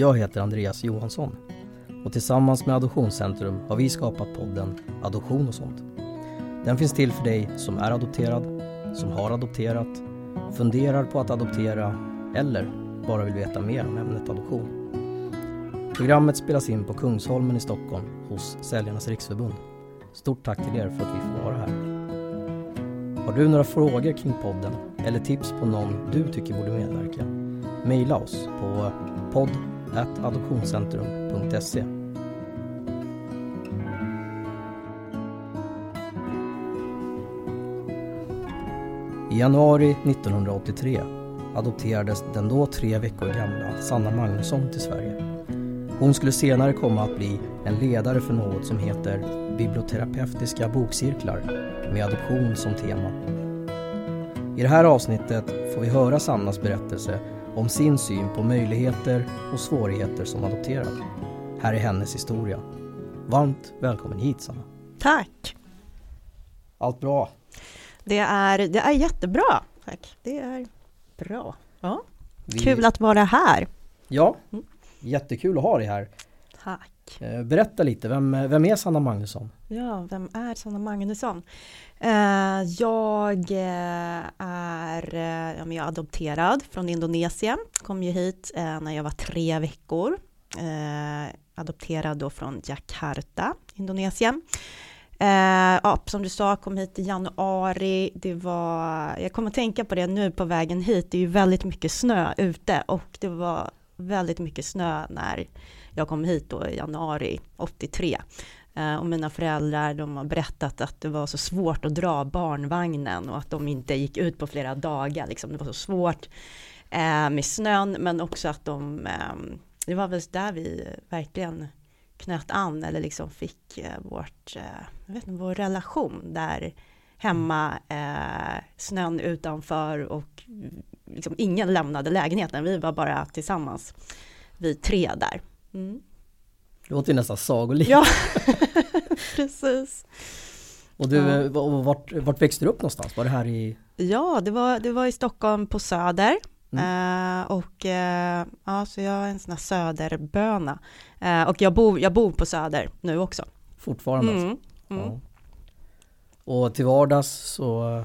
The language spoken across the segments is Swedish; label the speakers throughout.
Speaker 1: Jag heter Andreas Johansson och tillsammans med Adoptionscentrum har vi skapat podden Adoption och sånt. Den finns till för dig som är adopterad, som har adopterat, funderar på att adoptera eller bara vill veta mer om ämnet adoption. Programmet spelas in på Kungsholmen i Stockholm hos Säljarnas Riksförbund. Stort tack till er för att vi får vara här. Har du några frågor kring podden eller tips på någon du tycker borde medverka? Mejla oss på adoptionscentrum.se. I januari 1983 adopterades den då tre veckor gamla Sanna Magnusson till Sverige. Hon skulle senare komma att bli en ledare för något som heter biblioterapeutiska bokcirklar med adoption som tema. I det här avsnittet får vi höra Sannas berättelse om sin syn på möjligheter och svårigheter som adopterad. Här är hennes historia. Varmt välkommen hit Sanna.
Speaker 2: Tack!
Speaker 1: Allt bra?
Speaker 2: Det är, det är jättebra, tack. Det är bra. Ja.
Speaker 1: Vi...
Speaker 2: Kul att vara här.
Speaker 1: Ja, mm. jättekul att ha dig här.
Speaker 2: Tack.
Speaker 1: Eh, berätta lite, vem, vem är Sanna Magnusson?
Speaker 2: Ja, vem är Sanna Magnusson? Eh, jag eh, är, eh, jag är adopterad från Indonesien. Kom ju hit eh, när jag var tre veckor. Eh, adopterad då från Jakarta, Indonesien. Eh, ja, som du sa, kom hit i januari. Det var, jag kommer att tänka på det nu på vägen hit. Det är ju väldigt mycket snö ute och det var väldigt mycket snö när jag kom hit då i januari 83. Eh, och mina föräldrar de har berättat att det var så svårt att dra barnvagnen och att de inte gick ut på flera dagar. Liksom. Det var så svårt eh, med snön men också att de, ehm, det var väl där vi verkligen knöt an eller liksom fick eh, vårt, jag vet inte, vår relation där hemma, eh, snön utanför och liksom ingen lämnade lägenheten. Vi var bara tillsammans, vi tre där. Mm.
Speaker 1: Det låter nästan sagolikt.
Speaker 2: Ja, precis.
Speaker 1: Och du, ja. vart, vart växte du upp någonstans? Var det här i?
Speaker 2: Ja, det var, det var i Stockholm på Söder. Mm. Uh, och uh, ja, så jag är en sån här söderböna. Uh, och jag bor, jag bor på Söder nu också.
Speaker 1: Fortfarande mm. alltså? Mm. Ja. Och till vardags så?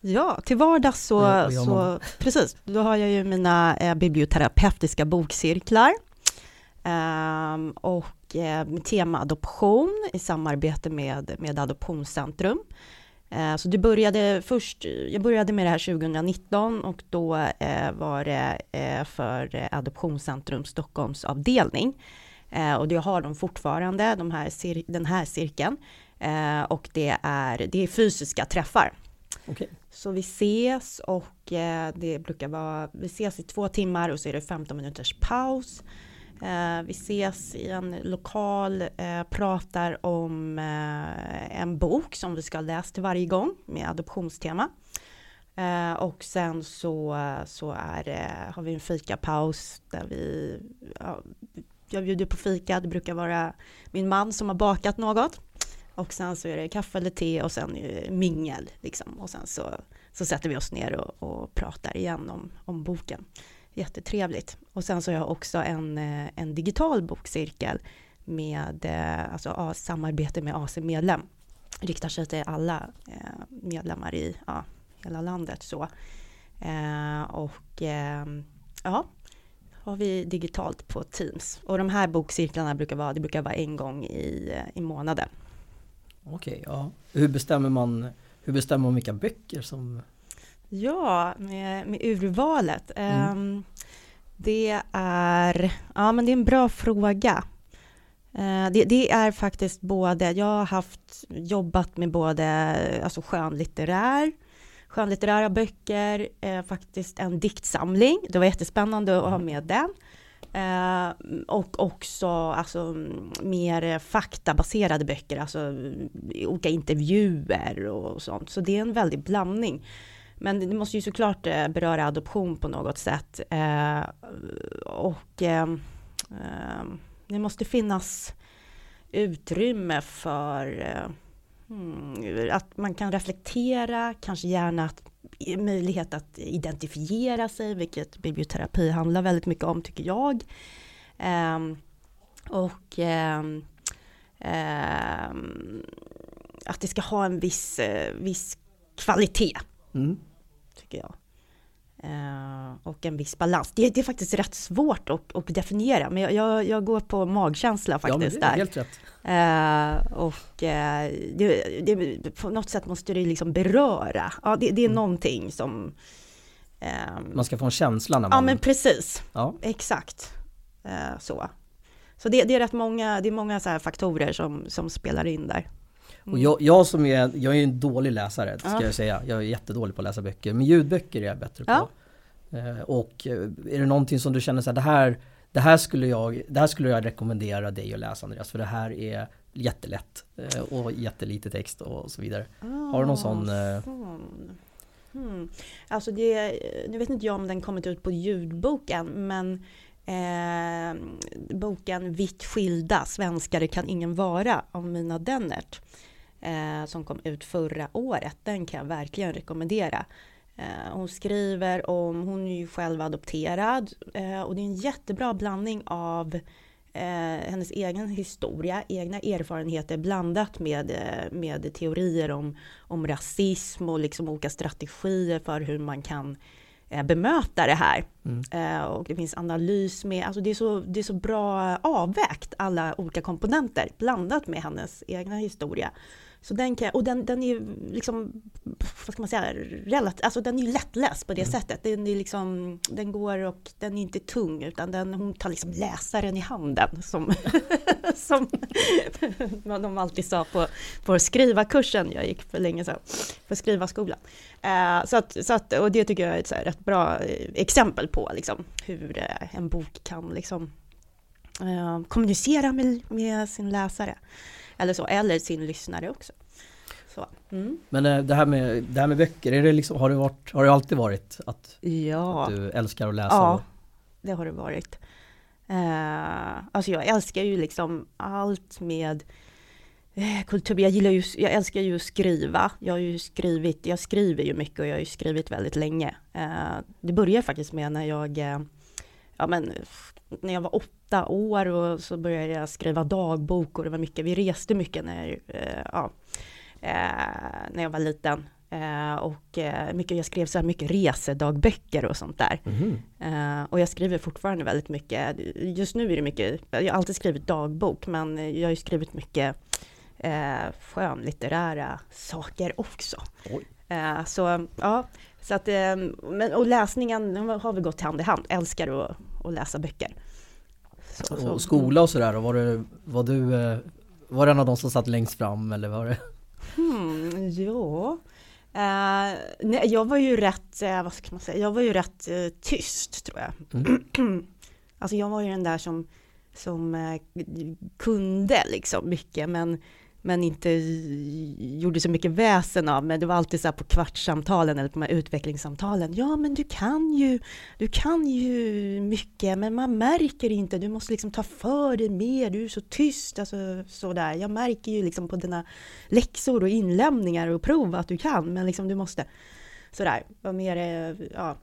Speaker 2: Ja, till vardags så, så precis, då har jag ju mina eh, biblioterapeutiska bokcirklar. Um, och eh, tema adoption i samarbete med, med Adoptionscentrum. Eh, så det började först, jag började med det här 2019 och då eh, var det för Adoptionscentrum Stockholms avdelning. Och det har de fortfarande, de här, den här cirkeln. Och det är, det är fysiska träffar.
Speaker 1: Okay.
Speaker 2: Så vi ses och det brukar vara, vi ses i två timmar och så är det 15 minuters paus. Eh, vi ses i en lokal, eh, pratar om eh, en bok som vi ska läsa till varje gång med adoptionstema. Eh, och sen så, så är, eh, har vi en fikapaus där vi, ja, jag bjuder på fika, det brukar vara min man som har bakat något. Och sen så är det kaffe eller te och sen mingel liksom. Och sen så, så sätter vi oss ner och, och pratar igen om, om boken. Jättetrevligt. Och sen så har jag också en, eh, en digital bokcirkel med eh, alltså, samarbete med AC Medlem. Riktar sig till alla eh, medlemmar i ja, hela landet. Så. och ehm, ja, har vi digitalt på Teams. Och de här bokcirklarna brukar vara, det brukar vara en gång i, i månaden.
Speaker 1: Okej, ja. Hur bestämmer man hur bestämmer man vilka böcker som
Speaker 2: Ja, med, med urvalet. Mm. Um, det är, ja men det är en bra fråga. Uh, det, det, är faktiskt både, jag har haft jobbat med både alltså skönlitterär, skönlitterära böcker, eh, faktiskt en diktsamling. Det var jättespännande att ha med den. Eh, och också alltså, mer faktabaserade böcker, alltså olika intervjuer och sånt. Så det är en väldig blandning. Men det måste ju såklart eh, beröra adoption på något sätt. Eh, och eh, det måste finnas utrymme för eh, hmm, att man kan reflektera, kanske gärna att, möjlighet att identifiera sig, vilket biblioterapi handlar väldigt mycket om tycker jag. Ehm, och ehm, att det ska ha en viss, eh, viss kvalitet. Mm. Tycker jag. Uh, och en viss balans. Det, det, är faktiskt rätt svårt att, att definiera, men jag, jag, jag, går på magkänsla faktiskt.
Speaker 1: Ja, helt rätt.
Speaker 2: Uh, och uh, det, det, på något sätt måste det liksom beröra. Ja, det, är mm. någonting som...
Speaker 1: man ska få en känsla när man...
Speaker 2: Ja, men precis. Ja. Exakt. så. Så det, det, är rätt många, det är många så faktorer som, som spelar in där.
Speaker 1: Mm. Och jag, jag, som är, jag är en dålig läsare ska ja. jag säga. Jag är jättedålig på att läsa böcker. Men ljudböcker är jag bättre på. Ja. Eh, och eh, är det någonting som du känner så här, det här, det här skulle jag, det här skulle jag rekommendera dig att läsa Andreas. För det här är jättelätt eh, och jättelite text och så vidare. Ah, Har du någon sån? sån.
Speaker 2: Hmm. Alltså det, nu vet inte jag om den kommit ut på ljudboken men eh, boken Vitt skilda, svenskare kan ingen vara av Mina Dennert eh, som kom ut förra året. Den kan jag verkligen rekommendera. Eh, hon skriver om, hon är ju själv adopterad eh, och det är en jättebra blandning av eh, hennes egen historia, egna erfarenheter blandat med, eh, med teorier om, om rasism och liksom olika strategier för hur man kan eh, bemöta det här. Mm. Eh, och det finns analys med, alltså det är, så, det är så bra avvägt alla olika komponenter blandat med hennes egna historia. Så den kan, och den, den är ju liksom, vad ska man säga, relativt, alltså den är ju lättläst på det mm. sättet. Den, är liksom, den går och den är inte tung utan den, hon tar liksom läsaren i handen som, som de alltid sa på, på skrivarkursen jag gick för länge sedan, för skrivarskolan. Uh, så att, så att, och det tycker jag är ett så rätt bra eh, exempel på liksom, hur uh, en bok kan liksom, uh, kommunicera med, med sin läsare. Eller så, eller sin lyssnare också. Så,
Speaker 1: mm. Men äh, det här, med, det här med böcker, är det liksom, har, det varit, har det alltid varit att, ja. att du älskar att läsa?
Speaker 2: Ja, det har det varit. Uh, alltså jag älskar ju liksom allt med uh, kultur. Jag gillar ju, jag älskar ju att skriva. Jag har ju skrivit, jag skriver ju mycket och jag har ju skrivit väldigt länge. Uh, det började faktiskt med när jag, ja men när jag var åtta år och så började jag skriva dagbok och det var mycket, vi reste mycket när, eh, ja, eh, när jag var liten. Eh, och mycket, jag skrev så här mycket resedagböcker och sånt där. Mm. och jag skriver fortfarande väldigt mycket. Just nu är det mycket, jag har alltid skrivit dagbok, men jag har ju skrivit mycket eh, skönlitterära saker också. Eh, så ja, så att, men, och läsningen har vi gått hand i hand, älskar att, att läsa böcker.
Speaker 1: Så, och så. skola och sådär, var, du, var du eh, var det en av de som satt längst fram eller var det?
Speaker 2: Hmm, ja, uh, nej, jag var ju rätt, uh, vad ska man säga, jag var ju rätt uh, tyst tror jag. Mm. alltså jag var ju den där som, som kunde liksom mycket men men inte gjorde så mycket väsen av. Men det var alltid så här på kvartssamtalen eller på de här utvecklingssamtalen. Ja, men du kan ju, du kan ju mycket, men man märker inte. Du måste liksom ta för dig mer. Du är så tyst, alltså så där. Jag märker ju liksom på dina läxor och inlämningar och prov att du kan, men liksom du måste sådär, vara mer, ja,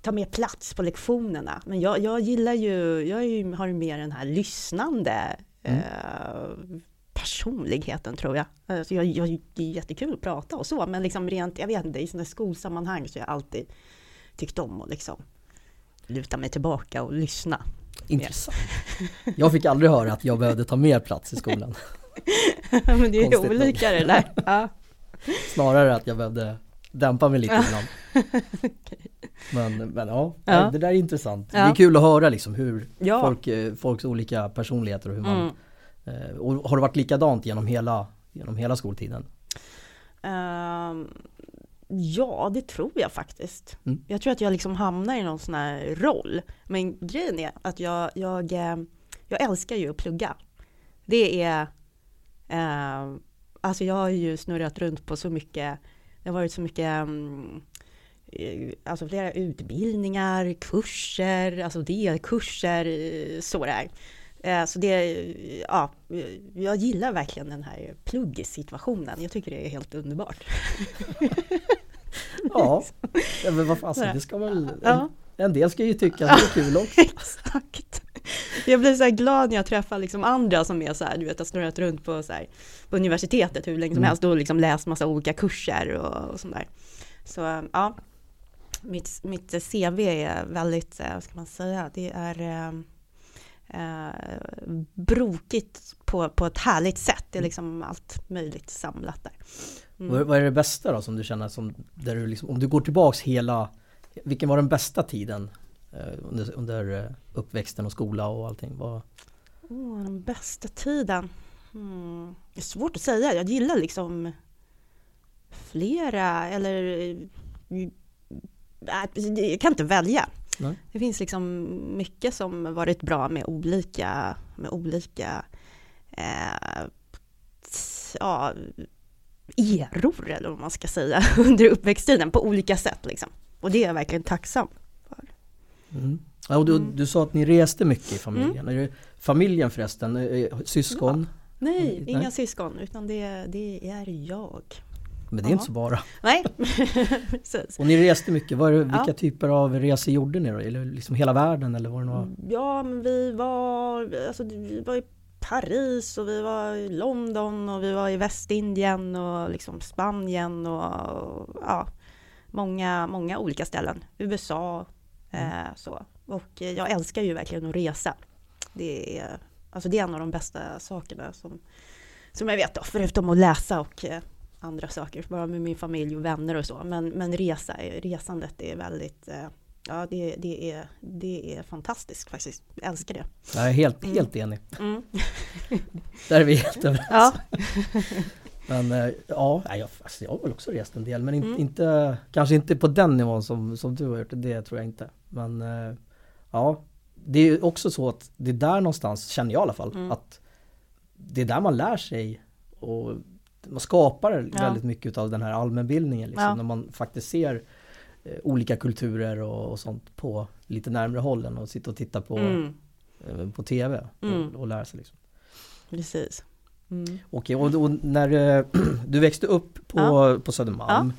Speaker 2: ta mer plats på lektionerna. Men jag, jag gillar ju, jag ju, har ju mer den här lyssnande mm. eh, personligheten tror jag. Alltså jag, jag. Det är jättekul att prata och så, men liksom rent, jag vet inte, i sådana skolsammanhang så har jag alltid tyckt om att liksom luta mig tillbaka och lyssna.
Speaker 1: Intressant. Jag fick aldrig höra att jag behövde ta mer plats i skolan.
Speaker 2: men det är Konstigt olika det där. Ja.
Speaker 1: Snarare att jag behövde dämpa mig lite ibland. Men, men ja, ja, det där är intressant. Ja. Det är kul att höra liksom hur folk, eh, folks olika personligheter och hur man mm och har det varit likadant genom hela, genom hela skoltiden?
Speaker 2: Uh, ja, det tror jag faktiskt. Mm. Jag tror att jag liksom hamnar i någon sån här roll. Men grejen är att jag, jag, eh, jag älskar ju att plugga. Det är, uh, alltså jag har ju snurrat runt på så mycket, det har varit så mycket um, alltså flera utbildningar, kurser, alltså delkurser, sådär. Eh, så det, ja, jag gillar verkligen den här pluggsituationen. Jag tycker det är helt underbart.
Speaker 1: ja, men vad fasen, det ska väl... Ja. En del ska ju tycka att det är kul också.
Speaker 2: Exakt. jag blir så här glad när jag träffar liksom andra som är så här, du vet, har snurrat runt på, så här, på universitetet hur länge som mm. helst och liksom läst massa olika kurser och, och sånt där. Så ja, mitt, mitt CV är väldigt, eh, vad ska man säga, det är eh, brokigt på, på ett härligt sätt. Det är liksom allt möjligt samlat där.
Speaker 1: Mm. Vad, är det bästa då som du känner som, där du liksom, om du går tillbaks hela, vilken var den bästa tiden eh, under, under eh, uppväxten och skola och allting? Vad...
Speaker 2: Oh, den bästa tiden? Hmm. Det är svårt att säga. Jag gillar liksom flera eller eh, jag kan inte välja. Nej. Det finns liksom mycket som varit bra med olika, med olika eh, ja, eror eller vad man ska säga under uppväxttiden på olika sätt liksom. Och det är jag verkligen tacksam för.
Speaker 1: Mm. Ja, och du, mm. du sa att ni reste mycket i familjen. Mm. Familjen förresten, syskon? Ja.
Speaker 2: Nej, inga Nej. syskon utan det, det är jag.
Speaker 1: Men det är ja. inte så bara.
Speaker 2: Nej.
Speaker 1: och ni reste mycket. Var, vilka ja. typer av resor gjorde ni då? Eller liksom hela världen eller var det några?
Speaker 2: Ja, men vi var, alltså, vi var i Paris och vi var i London och vi var i Västindien och liksom Spanien och ja, många, många olika ställen. USA, mm. eh, så. Och jag älskar ju verkligen att resa. Det är, alltså det är en av de bästa sakerna som, som jag vet då, förutom att läsa och eh, andra saker, bara med min familj och vänner och så. Men, men resa, resandet är väldigt, eh, ja det, det, är, det är fantastiskt faktiskt. Jag älskar det.
Speaker 1: Jag är helt, mm. helt enig. Mm. Där är vi helt överens.
Speaker 2: Ja.
Speaker 1: Men eh, ja, jag, alltså jag har väl också rest en del men mm. inte, kanske inte på den nivån som, som du har gjort, det tror jag inte. Men eh, ja, det är också så att det är där någonstans, känner jag i alla fall, mm. att det är där man lär sig och man skapar ja. väldigt mycket av den här allmänbildningen liksom, ja. när man faktiskt ser eh, olika kulturer och, och, sånt på lite närmre håll än att sitta och titta på, mm. eh, på TV mm. och, och lära sig. Liksom.
Speaker 2: Precis.
Speaker 1: Mm. Okej, och, och, när eh, du växte upp på, ja. på Södermalm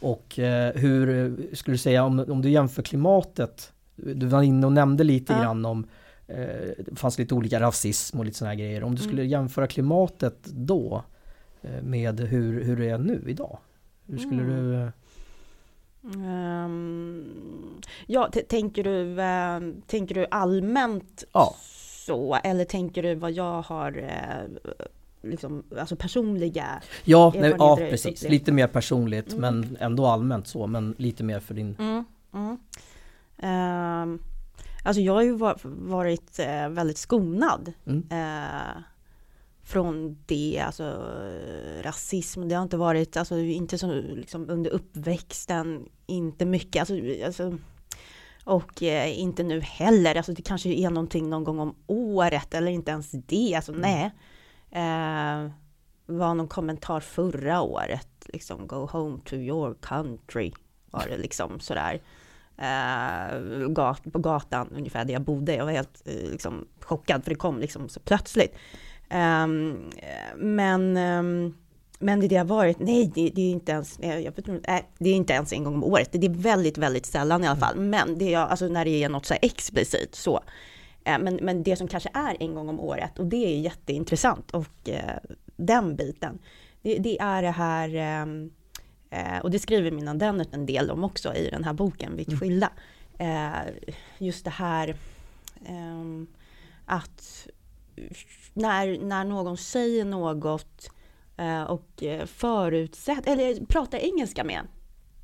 Speaker 1: och hur skulle du säga om, om du jämför klimatet du var inne och nämnde lite ja. grann om det fanns lite olika rasism och lite sådana grejer. Om du mm. skulle jämföra klimatet då med hur, hur det är nu idag? Hur skulle mm. du...
Speaker 2: Um, ja, tänker du, uh, tänker du allmänt ja. så? Eller tänker du vad jag har uh, liksom, alltså personliga
Speaker 1: Ja, nej, ja precis. Lite mer personligt mm. men ändå allmänt så. Men lite mer för din...
Speaker 2: Mm. Uh, alltså jag har ju varit väldigt skonad. Mm från det, alltså rasism, det har inte varit, alltså inte så liksom under uppväxten, inte mycket, alltså, alltså och eh, inte nu heller, alltså det kanske är någonting någon gång om året eller inte ens det, alltså mm. nej. Eh, var någon kommentar förra året, liksom go home to your country, var det liksom sådär. Eh, gat, på gatan ungefär där jag bodde, jag var helt eh, liksom chockad för det kom liksom så plötsligt. Um, men, um, men det, det har varit, nej det, det är inte ens, jag vet, nej, det är inte ens en gång om året. Det är väldigt, väldigt sällan i alla fall. Men det är alltså när det är något så här explicit så. Uh, men, men det som kanske är en gång om året och det är jätteintressant och uh, den biten. Det, det, är det här, um, uh, och det skriver mina Dennert en del om också i den här boken, Vitt mm. skilda. just det här att när, när någon säger något eh, och eh, förutsätter, eller pratar engelska med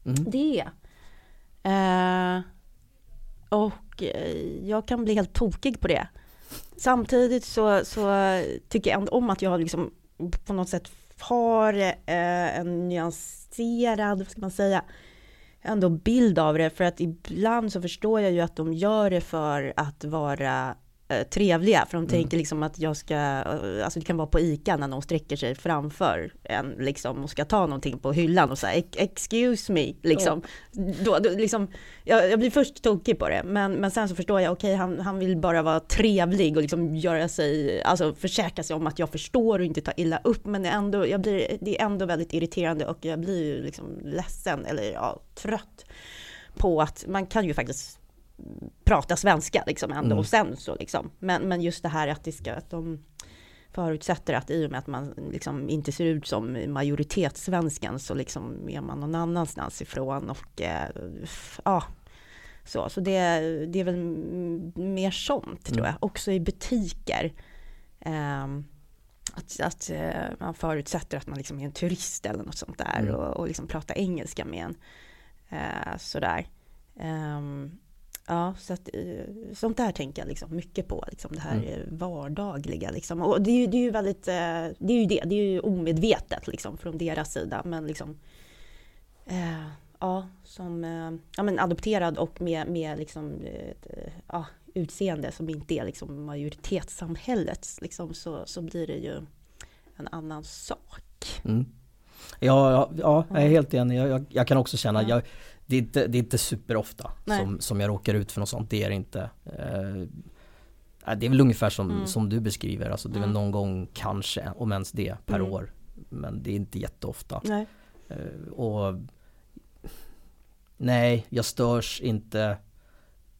Speaker 2: mm. det. Eh, och eh, jag kan bli helt tokig på det. Samtidigt så, så tycker jag ändå om att jag liksom på något sätt har eh, en nyanserad, vad ska man säga, ändå bild av det. För att ibland så förstår jag ju att de gör det för att vara trevliga. För de mm. tänker liksom att jag ska, eh, alltså det kan vara på ICA när någon sträcker sig framför en liksom och ska ta någonting på hyllan och säga excuse me liksom. Oh. Då, då, liksom jag, jag, blir först tokig på det men, men sen så förstår jag, okej okay, han, han vill bara vara trevlig och liksom göra sig, alltså försäkra sig om att jag förstår och inte ta illa upp men ändå, jag blir, det är ändå väldigt irriterande och jag blir liksom ledsen eller ja, trött på att man kan ju faktiskt prata svenska liksom ändå
Speaker 1: Mm.
Speaker 2: och sen så liksom. Men, men just det här att det ska, att de förutsätter att i och med att man liksom inte ser ut som majoritetssvensken så liksom är man någon annanstans ifrån och eh, ja. Så, så det, det är väl mer sånt tror
Speaker 1: Mm.
Speaker 2: jag, också i butiker. Ehm, att, att eh, man förutsätter att man liksom är en turist eller något sånt där
Speaker 1: Mm.
Speaker 2: och, och liksom pratar engelska med en. Eh, sådär. Ehm, ja, så att, eh, sånt där tänker jag liksom mycket på, liksom det här
Speaker 1: Mm.
Speaker 2: eh, vardagliga. Liksom. Och det är, ju, det är ju väldigt, eh, det är ju det, det är ju omedvetet liksom från deras sida. Men liksom, eh, ja, som ja, men adopterad och med, med liksom, ja, utseende som inte är liksom majoritetssamhällets, liksom, så, så blir det ju en annan sak.
Speaker 1: Mm. Ja, ja, ja, jag är helt enig. Jag, jag, jag kan också känna,
Speaker 2: Ja.
Speaker 1: jag, det, är inte, det är inte superofta
Speaker 2: Nej.
Speaker 1: som, som jag råkar ut för något sånt. Det är det inte. Eh, det är väl ungefär som,
Speaker 2: Mm.
Speaker 1: som du beskriver. Alltså det är väl
Speaker 2: Mm.
Speaker 1: någon gång kanske, om ens det, per
Speaker 2: Mm.
Speaker 1: år. Men det är inte jätteofta.
Speaker 2: Nej.
Speaker 1: Eh, och nej, jag störs inte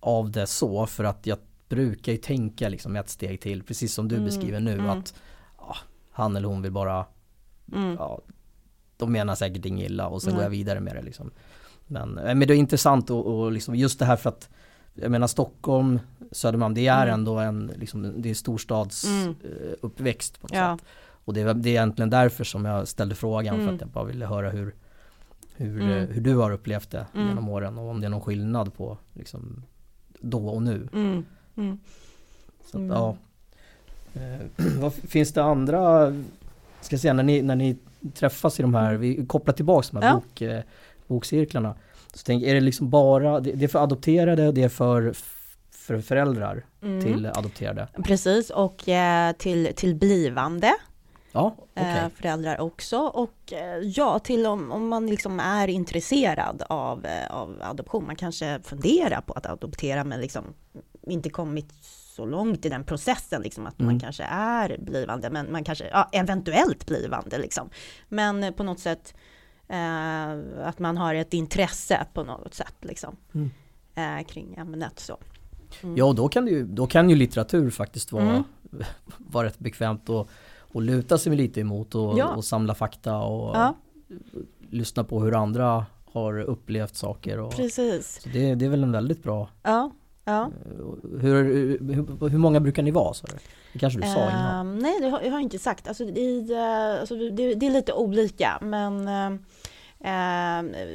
Speaker 1: av det så för att jag brukar ju tänka liksom ett steg till, precis som du
Speaker 2: Mm,
Speaker 1: beskriver nu
Speaker 2: mm.
Speaker 1: att ja, han eller hon vill bara,
Speaker 2: Mm.
Speaker 1: ja, de menar säkert inget illa och sen går jag vidare med det liksom. Men, eh, men det är intressant och, och liksom just det här för att jag menar Stockholm, Södermalm, det är
Speaker 2: Mm.
Speaker 1: ändå en, liksom, det är storstads
Speaker 2: Mm.
Speaker 1: eh, uppväxt på något
Speaker 2: Ja.
Speaker 1: sätt. Och det är, det är egentligen därför som jag ställde frågan för
Speaker 2: Mm.
Speaker 1: att jag bara ville höra hur hur,
Speaker 2: Mm.
Speaker 1: eh, hur du har upplevt det
Speaker 2: Mm.
Speaker 1: genom åren och om det är någon skillnad på liksom, då och nu.
Speaker 2: Mm. Mm.
Speaker 1: Så att,
Speaker 2: Mm.
Speaker 1: ja. Vad, finns det andra, ska jag säga, när ni, när ni träffas i de här, vi kopplar tillbaks de här
Speaker 2: Ja.
Speaker 1: bok, bokcirklarna. Så tänk, är det liksom bara, det, det är för adopterade och det är för, för föräldrar
Speaker 2: Mm.
Speaker 1: till adopterade?
Speaker 2: Precis, och eh, till, till blivande
Speaker 1: Ja,
Speaker 2: eh, föräldrar också. Och eh, ja, till om, om man liksom är intresserad av, av adoption. Man kanske funderar på att adoptera men liksom inte kommit så långt i den processen, liksom, att man
Speaker 1: Mm.
Speaker 2: kanske är blivande, men man kanske, ja, eventuellt blivande liksom. Men på något sätt eh, att man har ett intresse på något sätt liksom,
Speaker 1: Mm.
Speaker 2: eh, kring ämnet så. Mm.
Speaker 1: Ja, och då kan, ju, då kan ju litteratur faktiskt vara,
Speaker 2: Mm.
Speaker 1: vara rätt bekvämt och, och luta sig lite emot och,
Speaker 2: Ja.
Speaker 1: och samla fakta och
Speaker 2: Ja,
Speaker 1: lyssna på hur andra har upplevt saker. Och,
Speaker 2: precis.
Speaker 1: det, det är väl en väldigt bra
Speaker 2: Ja, ja.
Speaker 1: Hur, hur, hur många brukar ni vara? Så det? kanske du sa innan?
Speaker 2: Ehm, nej, det har jag har inte sagt. Alltså, i, eh, alltså, det, det är lite olika, men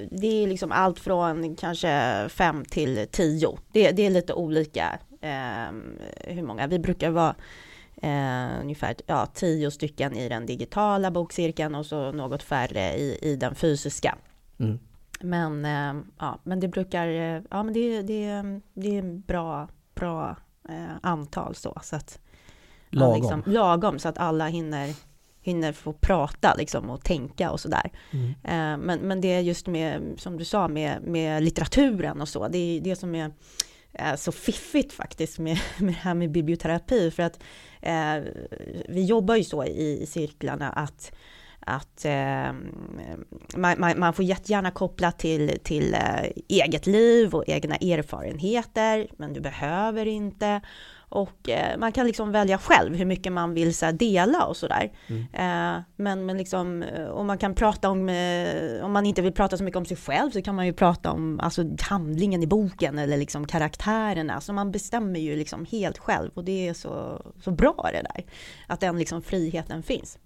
Speaker 2: det är liksom allt från kanske fem till tio. Det, det är lite olika ehm, hur många. Vi brukar vara eh, ungefär ja, tio stycken i den digitala bokcirkeln och så något färre i, i den fysiska.
Speaker 1: Mm.
Speaker 2: Men, eh, ja, men det brukar, eh, ja men det, det, det är en bra, bra eh, antal så. så att
Speaker 1: Lagom.
Speaker 2: Liksom, lagom så att alla hinner, hinner få prata liksom, och tänka och sådär.
Speaker 1: Mm.
Speaker 2: Eh, men, men det är just med, som du sa, med, med litteraturen och så. Det är det som är eh, så fiffigt faktiskt med, med det här med biblioterapi. För att eh, vi jobbar ju så i, i cirklarna att att eh, man, man, man får jättegärna koppla till, till eh, eget liv och egna erfarenheter, men du behöver inte. Och eh, man kan liksom välja själv hur mycket man vill så här, dela och sådär.
Speaker 1: Mm.
Speaker 2: Eh, men, men liksom, eh, om man kan prata om, eh, om man inte vill prata så mycket om sig själv så kan man ju prata om alltså, handlingen i boken eller liksom karaktärerna. Så man bestämmer ju liksom helt själv och det är så, så bra det där. Att den liksom friheten finns.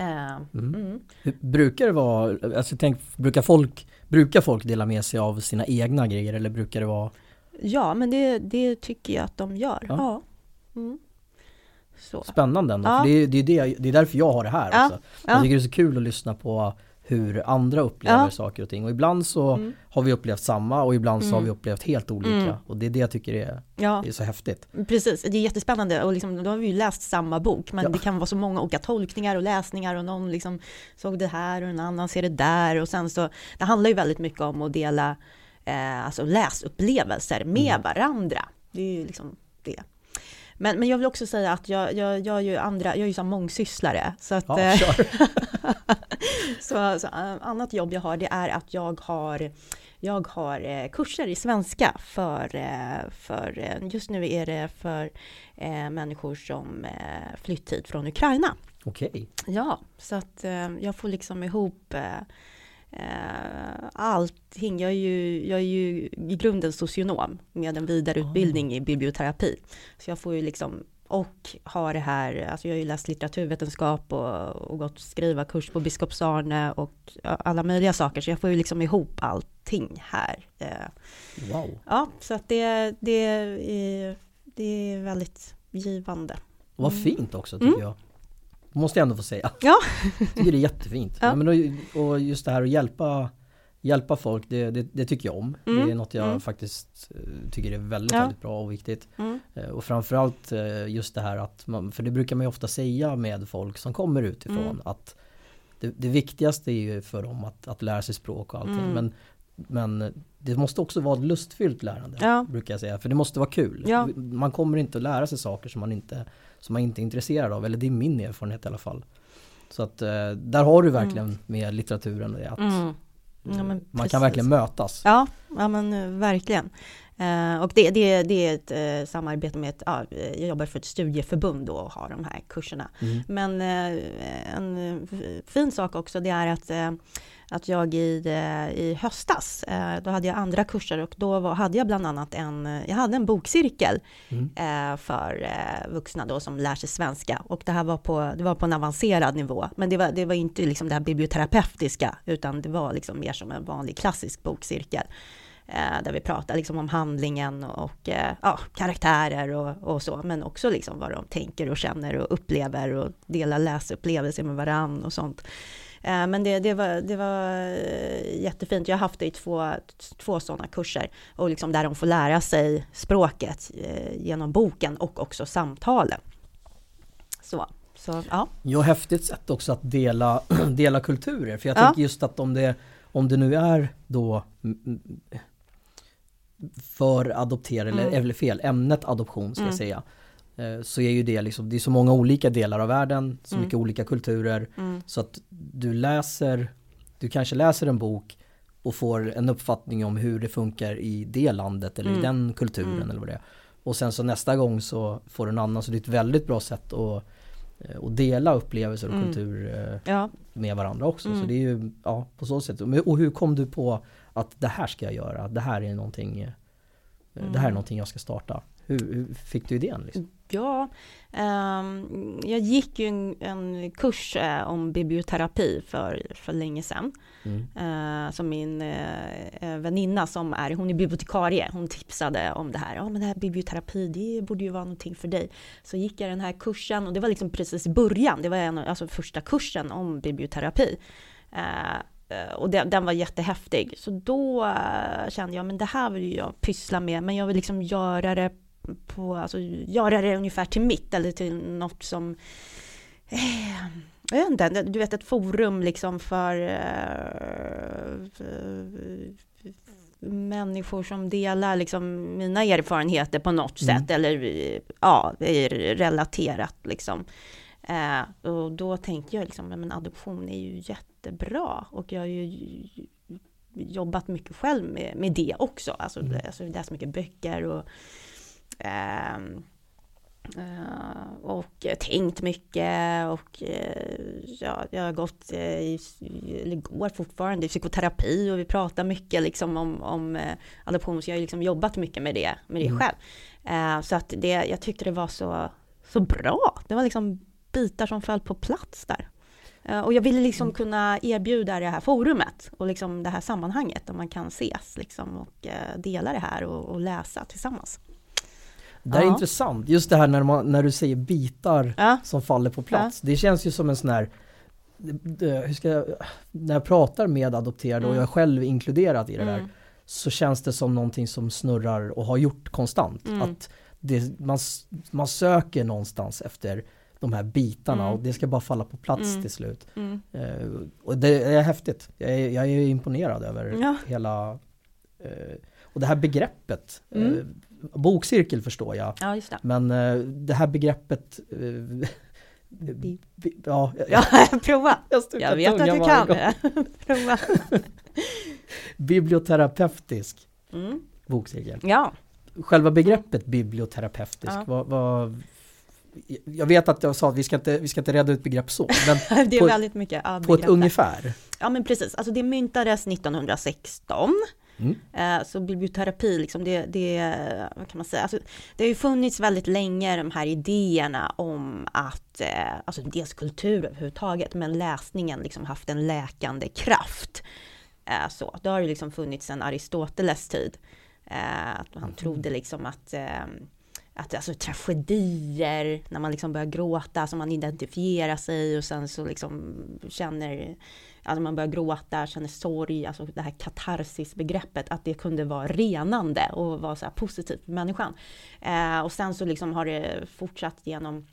Speaker 2: Eh,
Speaker 1: Mm.
Speaker 2: mm.
Speaker 1: Brukar det vara, alltså tänk, brukar folk, brukar folk dela med sig av sina egna grejer eller brukar det vara
Speaker 2: Ja, men det, det tycker jag att de gör.
Speaker 1: Ja.
Speaker 2: Ja. Mm. Så.
Speaker 1: spännande ändå?
Speaker 2: Ja.
Speaker 1: För det, är, det, är det, det är därför jag har det här
Speaker 2: Ja,
Speaker 1: också.
Speaker 2: ja.
Speaker 1: Jag tycker det är så kul att lyssna på hur andra upplever
Speaker 2: Ja.
Speaker 1: saker och ting och ibland så
Speaker 2: Mm.
Speaker 1: har vi upplevt samma och ibland så har
Speaker 2: Mm.
Speaker 1: vi upplevt helt olika
Speaker 2: Mm.
Speaker 1: och det är det jag tycker är,
Speaker 2: Ja,
Speaker 1: är så häftigt.
Speaker 2: precis. Det är jättespännande och liksom, då har vi ju läst samma bok, men
Speaker 1: Ja.
Speaker 2: det kan vara så många olika tolkningar och läsningar och någon liksom såg det här och en annan ser det där och sen så, det handlar ju väldigt mycket om att dela eh, alltså läsupplevelser med
Speaker 1: Mm.
Speaker 2: varandra. Det är ju liksom det. Men, men jag vill också säga att jag, jag, jag är ju andra, jag är ju så mångsysslare. Så att,
Speaker 1: Ja,
Speaker 2: eh,
Speaker 1: kör.
Speaker 2: så, så eh, annat jobb jag har det är att jag har jag har eh, kurser i svenska för, för just nu är det för människor som flytt hit från Ukraina.
Speaker 1: Okej.
Speaker 2: Ja, så att jag får liksom ihop allting. Jag är, ju, jag är ju i grunden socionom med en vidareutbildning oh. i biblioterapi. Så jag får ju liksom och har det här, alltså jag har ju läst litteraturvetenskap och, och gått skriva kurs på Biskops-Arne och alla möjliga saker, så jag får ju liksom ihop allting här.
Speaker 1: Eh, wow!
Speaker 2: Ja, så att det, det, är, det är väldigt givande.
Speaker 1: Vad mm. fint också tycker mm. jag. Måste jag ändå få säga.
Speaker 2: Ja.
Speaker 1: Jag tycker det är jättefint. Ja. men och just det här att hjälpa hjälpa folk, det, det, det tycker jag om. Mm. Det är något jag mm. faktiskt eh, tycker är väldigt, ja. väldigt bra och viktigt. Mm. Eh, och framförallt eh, just det här att man, för det brukar man ju ofta säga med folk som kommer utifrån mm. att det, det, viktigaste är ju för dem att, att lära sig språk och allting. Mm. Men, men det måste också vara ett lustfyllt lärande, ja. brukar jag säga. För det måste vara kul. Ja. Man kommer inte att lära sig saker som man inte, som man inte är intresserad av. Eller det är min erfarenhet i alla fall. Så att där har du verkligen mm. med litteraturen att mm. Ja, man precis. kan verkligen mötas.
Speaker 2: Ja, ja men eh, verkligen. Uh, och det, det, det är ett uh, samarbete med ett, ja, jag jobbar för ett studieförbund då och har de här kurserna. Mm. Men uh, en fin sak också det är att att jag i, i höstas, eh, då hade jag andra kurser och då var, hade jag bland annat en, jag hade en bokcirkel mm. Eh, för eh, vuxna då som lär sig svenska och det här var på, det var på en avancerad nivå. Men det var, det var inte liksom det här biblioterapeutiska utan det var liksom mer som en vanlig klassisk bokcirkel. där vi pratar liksom om handlingen och ja, karaktärer och, och, så, men också liksom vad de tänker och känner och upplever och delar läsupplevelser med varann och sånt. Eh, men det, det, var, det var eh, jättefint. Jag har haft det i två, två sådana kurser och liksom där de får lära sig språket eh, genom boken och också samtalen. Så, så ja.
Speaker 1: Ja, häftigt sätt också att dela, dela kulturer. För jag ja. tänker just att om det, om det nu är då för adopterade, mm. eller, eller fel, ämnet adoption ska mm. jag säga så är ju det liksom, det är så många olika delar av världen, så mm. mycket olika kulturer. Mm. Så att du läser, du kanske läser en bok och får en uppfattning om hur det funkar i det landet eller mm. i den kulturen mm. eller vad det är. Och sen så nästa gång så får du en annan, så det är ett väldigt bra sätt att, eh, att dela upplevelser och mm. kultur eh, ja. med varandra också. Så mm. det är ju, ja, på så sätt. Och hur kom du på att det här ska jag göra, det här är någonting, det här är någonting jag ska starta? Hur, hur fick du idén? Liksom?
Speaker 2: Ja, um, jag gick ju en, en kurs uh, om biblioterapi för, för länge sedan. Mm. Uh, som min uh, väninna som är, hon är bibliotekarie, hon tipsade om det här. Ja men det här biblioterapi, det borde ju vara någonting för dig. Så gick jag den här kursen och det var liksom precis i början, det var en, alltså första kursen om biblioterapi. och den, den, var jättehäftig. Så då kände jag, men det här vill jag pyssla med, men jag vill liksom göra det på, alltså göra det ungefär till mitt eller till något som eh, jag vet inte, du vet ett forum liksom för, eh, för människor som delar liksom mina erfarenheter på något mm. sätt eller ja, är relaterat liksom. Eh, och då tänkte jag liksom, men adoption är ju jättebra och jag har ju jobbat mycket själv med, med det också, alltså, mm. alltså läst mycket böcker och och tänkt mycket och eh, ja, jag har gått, eh, eller går fortfarande i psykoterapi och vi pratar mycket liksom om, om adoption, så jag har liksom jobbat mycket med det, med det mm. själv. Så att det, jag tyckte det var så, så bra. Det var liksom bitar som föll på plats där. Och jag ville liksom mm. kunna erbjuda det här forumet och liksom det här sammanhanget där man kan ses liksom och dela det här och, och läsa tillsammans.
Speaker 1: Det här är intressant, just det här när, man, när du säger bitar som faller på plats. Det känns ju som en sån här hur ska jag, när jag pratar med adopterade mm. och jag är själv inkluderad i det mm. där så känns det som någonting som snurrar och har gjort konstant. Mm. Att det, man, man söker någonstans efter de här bitarna mm. och det ska bara falla på plats mm. till slut. Uh, och det är häftigt. Jag är, jag är imponerad över ja. hela uh, och det här begreppet uh, Bokcirkel förstår jag.
Speaker 2: Ja, det.
Speaker 1: Men uh, det här begreppet uh,
Speaker 2: Ja, ja prova. Jag, jag vet att du kan. Prova.
Speaker 1: biblioterapeutisk
Speaker 2: Mm.
Speaker 1: bokcirkel.
Speaker 2: Ja,
Speaker 1: Själva begreppet biblioterapeutisk,
Speaker 2: Ja.
Speaker 1: vad, vad, jag vet att jag sa att vi ska inte, vi ska inte reda ut begrepp så, men
Speaker 2: det är
Speaker 1: På-
Speaker 2: väldigt mycket ja,
Speaker 1: på ett ungefär.
Speaker 2: Ja men precis, alltså det myntades 1916.
Speaker 1: Mm.
Speaker 2: Så biblioterapi, liksom det, det, vad kan man säga, alltså, det har ju funnits väldigt länge de här idéerna om att, eh, alltså dels kultur överhuvudtaget, men läsningen liksom haft en läkande kraft. Eh, Så, det har ju liksom funnits sedan Aristoteles tid. Att han trodde liksom att att alltså tragedier, när man liksom börjar gråta, som man identifierar sig och sen så liksom känner, alltså man börjar gråta, känner sorg, alltså det här katarsisbegreppet, att det kunde vara renande och vara så här positivt för människan. Eh, och sen så liksom har det fortsatt genom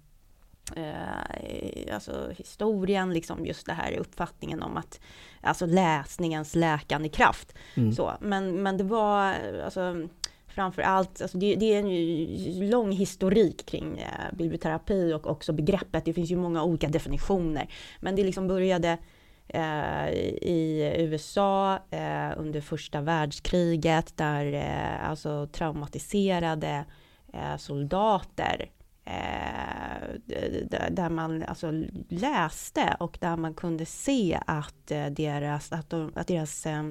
Speaker 2: eh, alltså historien, liksom just det här uppfattningen om att alltså läsningens läkande kraft.
Speaker 1: Mm.
Speaker 2: Så, men, men det var alltså framför allt, alltså det, det är en ju lång historik kring eh, biblioterapi och också begreppet. Det finns ju många olika definitioner. Men det liksom började Eh, i USA eh, under första världskriget där eh, alltså traumatiserade eh, soldater eh, där man alltså läste och där man kunde se att eh, deras, att, de, att deras eh,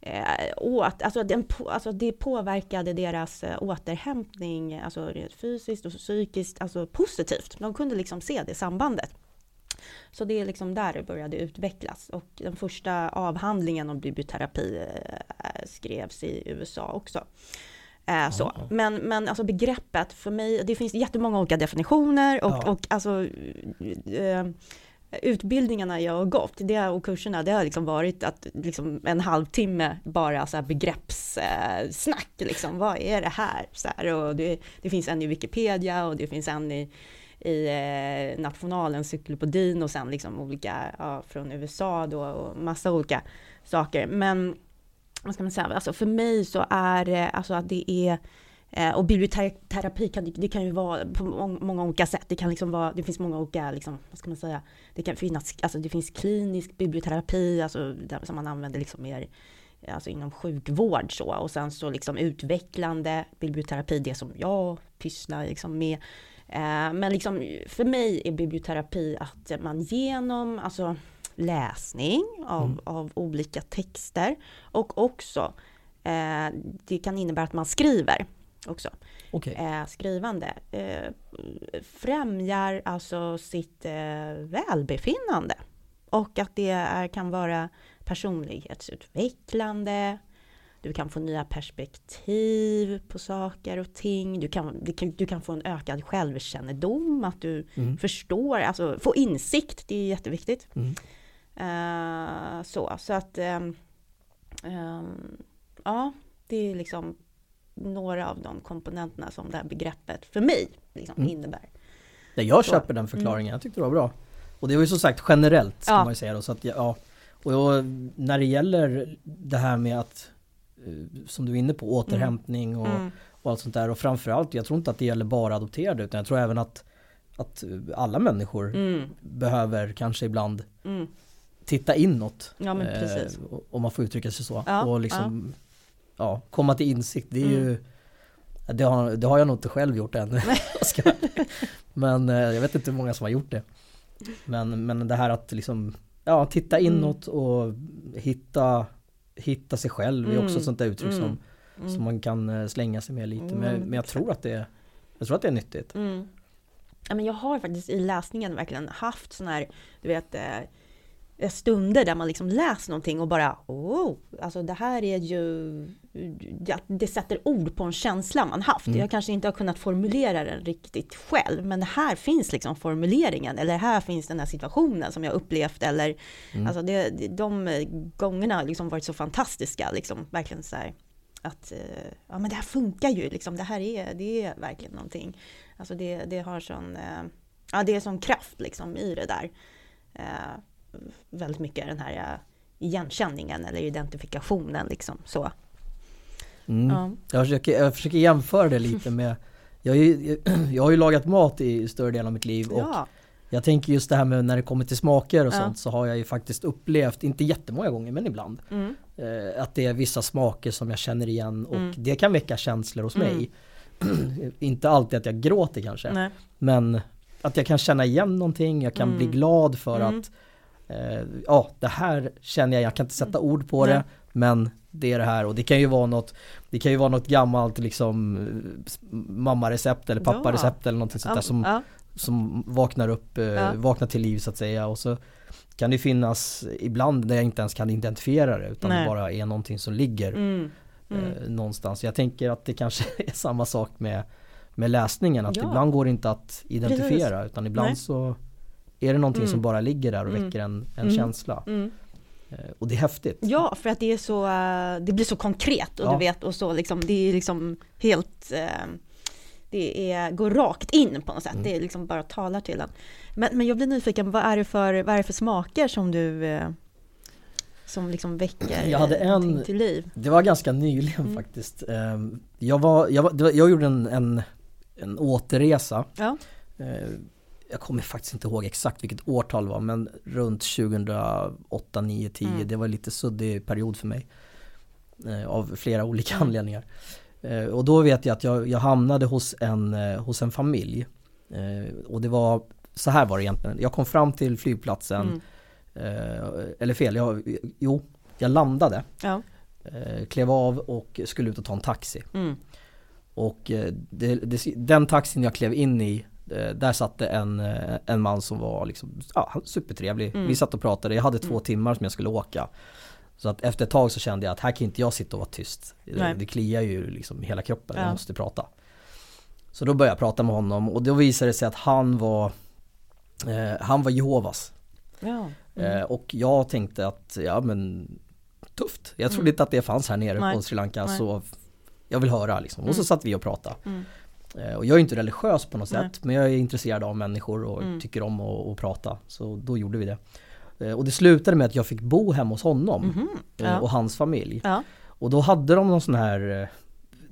Speaker 2: eh åt, alltså, den, alltså det påverkade deras eh, återhämtning, alltså rent fysiskt och psykiskt, alltså positivt. De kunde liksom se det sambandet. Så det är liksom där det började utvecklas. Och den första avhandlingen om biblioterapi eh, skrevs i USA också. Eh, så. Men, men alltså begreppet för mig, det finns jättemånga olika definitioner och,
Speaker 1: Ja.
Speaker 2: och alltså eh, utbildningarna jag har gått det, och kurserna, det har liksom varit att liksom en halvtimme bara så här begrepppssnack. Eh, snack, liksom. Vad är det här? Så här och det, det finns en i Wikipedia och det finns en i, i eh, Nationalencyklopedin och sen liksom olika ja, från USA då och massa olika saker. Men vad ska man säga, alltså för mig så är det alltså att det är eh, och biblioterapi kan, det kan ju vara på många olika sätt. Det kan liksom vara, det finns många olika, liksom, vad ska man säga, det kan finnas, alltså det finns klinisk biblioterapi, alltså där, som man använder liksom mer alltså inom sjukvård så och sen så liksom utvecklande biblioterapi, det som jag pysslar liksom med. Eh, men liksom för mig är biblioterapi att man genom alltså läsning av,
Speaker 1: Mm.
Speaker 2: av olika texter och också eh, det kan innebära att man skriver också.
Speaker 1: Okej.
Speaker 2: Eh, skrivande eh, främjar alltså sitt eh, välbefinnande. Och att det är, kan vara personlighetsutvecklande. Du kan få nya perspektiv på saker och ting. Du kan, du kan, du kan få en ökad självkännedom, att du
Speaker 1: Mm.
Speaker 2: förstår, alltså få insikt, det är jätteviktigt.
Speaker 1: Mm.
Speaker 2: Eh, så, så att ehm, ehm, ja, det är liksom några av de komponenterna som det här begreppet för mig liksom
Speaker 1: Mm.
Speaker 2: innebär.
Speaker 1: Ja, jag
Speaker 2: Så.
Speaker 1: köper den förklaringen, jag tyckte det var bra. Och det var ju som sagt generellt ska
Speaker 2: Ja.
Speaker 1: man ju säga då, så att ja. Och jag, när det gäller det här med att, som du är inne på, återhämtning och,
Speaker 2: Mm.
Speaker 1: och allt sånt där. Och framförallt, jag tror inte att det gäller bara adopterade utan jag tror även att, att alla människor
Speaker 2: Mm.
Speaker 1: behöver kanske ibland
Speaker 2: Mm.
Speaker 1: titta inåt.
Speaker 2: Ja, men precis.
Speaker 1: Eh, om man får uttrycka sig så.
Speaker 2: Ja,
Speaker 1: och liksom ja. komma till insikt. Det är ju det har, det har jag nog inte själv gjort än. Men eh, jag vet inte hur många som har gjort det. Men, men det här att liksom ja, titta
Speaker 2: Mm.
Speaker 1: inåt och hitta, hitta sig själv är också
Speaker 2: Mm.
Speaker 1: ett sånt där uttryck
Speaker 2: Mm.
Speaker 1: som, som man kan eh, slänga sig med lite. Men,
Speaker 2: Mm,
Speaker 1: men jag
Speaker 2: exakt.
Speaker 1: tror att det jag tror att det är nyttigt.
Speaker 2: Mm. Ja, men jag har faktiskt i läsningen verkligen haft sådana här, du vet, eh, stunder där man liksom läser någonting och bara oh, alltså det här är ju, det, det sätter ord på en känsla man haft.
Speaker 1: Mm.
Speaker 2: Jag kanske inte har kunnat formulera den riktigt själv, men här finns liksom formuleringen, eller här finns den här situationen som jag upplevt, eller
Speaker 1: Mm.
Speaker 2: alltså det, de gångerna har liksom varit så fantastiska, liksom verkligen så här att eh, ja men det här funkar ju liksom, det här är, det är verkligen någonting. Alltså det, det har sån, eh, ja det är sån kraft liksom i det där. Väldigt mycket den här eh, igenkänningen eller identifikationen liksom så.
Speaker 1: Mm.
Speaker 2: Ja.
Speaker 1: Jag, försöker, jag försöker jämföra det lite med jag, har ju- jag har ju lagat mat i större delen av mitt liv och
Speaker 2: Ja.
Speaker 1: jag tänker just det här med när det kommer till smaker och
Speaker 2: Ja.
Speaker 1: sånt så har jag ju faktiskt upplevt, inte jättemånga gånger men ibland,
Speaker 2: Mm.
Speaker 1: eh, att det är vissa smaker som jag känner igen och
Speaker 2: Mm.
Speaker 1: det kan väcka känslor hos
Speaker 2: Mm.
Speaker 1: mig. Inte alltid att jag gråter kanske,
Speaker 2: Nej.
Speaker 1: men att jag kan känna igen någonting, jag kan
Speaker 2: Mm.
Speaker 1: bli glad för
Speaker 2: Mm.
Speaker 1: att ja, det här känner jag, jag kan inte sätta ord på
Speaker 2: Nej.
Speaker 1: det, men det är det här och det kan ju vara något Det kan ju vara något gammalt liksom eh, mammarecept eller
Speaker 2: Ja.
Speaker 1: papparecept eller någonting sånt där som,
Speaker 2: ja.
Speaker 1: som vaknar upp, eh,
Speaker 2: Ja.
Speaker 1: vaknar till liv så att säga och så kan det finnas ibland där jag inte ens kan identifiera det utan
Speaker 2: Nej.
Speaker 1: det bara är någonting som ligger
Speaker 2: Mm. Mm.
Speaker 1: eh, någonstans. Jag tänker att det kanske är samma sak med, med läsningen, att
Speaker 2: Ja.
Speaker 1: ibland går det inte att identifiera utan ibland
Speaker 2: Nej.
Speaker 1: så är det någonting
Speaker 2: Mm.
Speaker 1: som bara ligger där och
Speaker 2: Mm.
Speaker 1: väcker en, en
Speaker 2: Mm.
Speaker 1: känsla.
Speaker 2: Mm.
Speaker 1: Eh, och det är häftigt.
Speaker 2: Ja, för att det är så, eh, det blir så konkret och
Speaker 1: Ja.
Speaker 2: du vet och så liksom, det är liksom helt, eh, det är, går rakt in på något sätt,
Speaker 1: Mm.
Speaker 2: det är liksom bara talar till en. Men, men jag blir nyfiken, vad är det för, vad är för smaker som du, som liksom väcker
Speaker 1: Jag hade en-
Speaker 2: någonting till liv?
Speaker 1: Det var ganska nyligen
Speaker 2: Mm.
Speaker 1: faktiskt. Eh, jag, var, jag, var- jag gjorde en, en, en återresa.
Speaker 2: Ja.
Speaker 1: Jag kommer faktiskt inte ihåg exakt vilket årtal det var men runt 2008, 9, 10
Speaker 2: Mm.
Speaker 1: det var en lite suddig period för mig. Eh, av flera olika
Speaker 2: Mm.
Speaker 1: anledningar. Eh, och då vet jag att jag, jag hamnade hos en, eh, hos en familj. Eh, och det var, så här var det egentligen. Jag kom fram till flygplatsen,
Speaker 2: Mm.
Speaker 1: eh, eller fel, jag, jo, jag landade.
Speaker 2: Ja.
Speaker 1: Eh, klev av och skulle ut och ta en taxi.
Speaker 2: Mm.
Speaker 1: Och det, det, den taxin jag klev in i där satt en, eh, en man som var liksom, ja, supertrevlig.
Speaker 2: Mm.
Speaker 1: Vi satt och pratade, jag hade två
Speaker 2: Mm.
Speaker 1: timmar som jag skulle åka. Så att efter ett tag så kände jag att här kan inte jag sitta och vara tyst.
Speaker 2: Nej.
Speaker 1: det kliar ju liksom hela kroppen,
Speaker 2: Ja.
Speaker 1: jag måste prata. Så då började jag prata med honom och då visade det sig att han var eh, Han var Jehovas.
Speaker 2: Ja.
Speaker 1: Eh,
Speaker 2: Mm.
Speaker 1: och jag tänkte att, ja men Tufft. Jag trodde
Speaker 2: Mm.
Speaker 1: inte att det fanns här nere
Speaker 2: Nej.
Speaker 1: på Sri Lanka
Speaker 2: Nej.
Speaker 1: så Jag vill höra liksom. Och så
Speaker 2: Mm.
Speaker 1: satt vi och pratade.
Speaker 2: Mm.
Speaker 1: Eh, Och jag är inte religiös på något sätt men jag är intresserad av människor och
Speaker 2: Mm.
Speaker 1: tycker om att, prata. Så då gjorde vi det. Eh, Och det slutade med att jag fick bo hemma hos honom
Speaker 2: Mhm.
Speaker 1: eh,
Speaker 2: Ja.
Speaker 1: och hans familj.
Speaker 2: Ja.
Speaker 1: Och då hade de någon sån här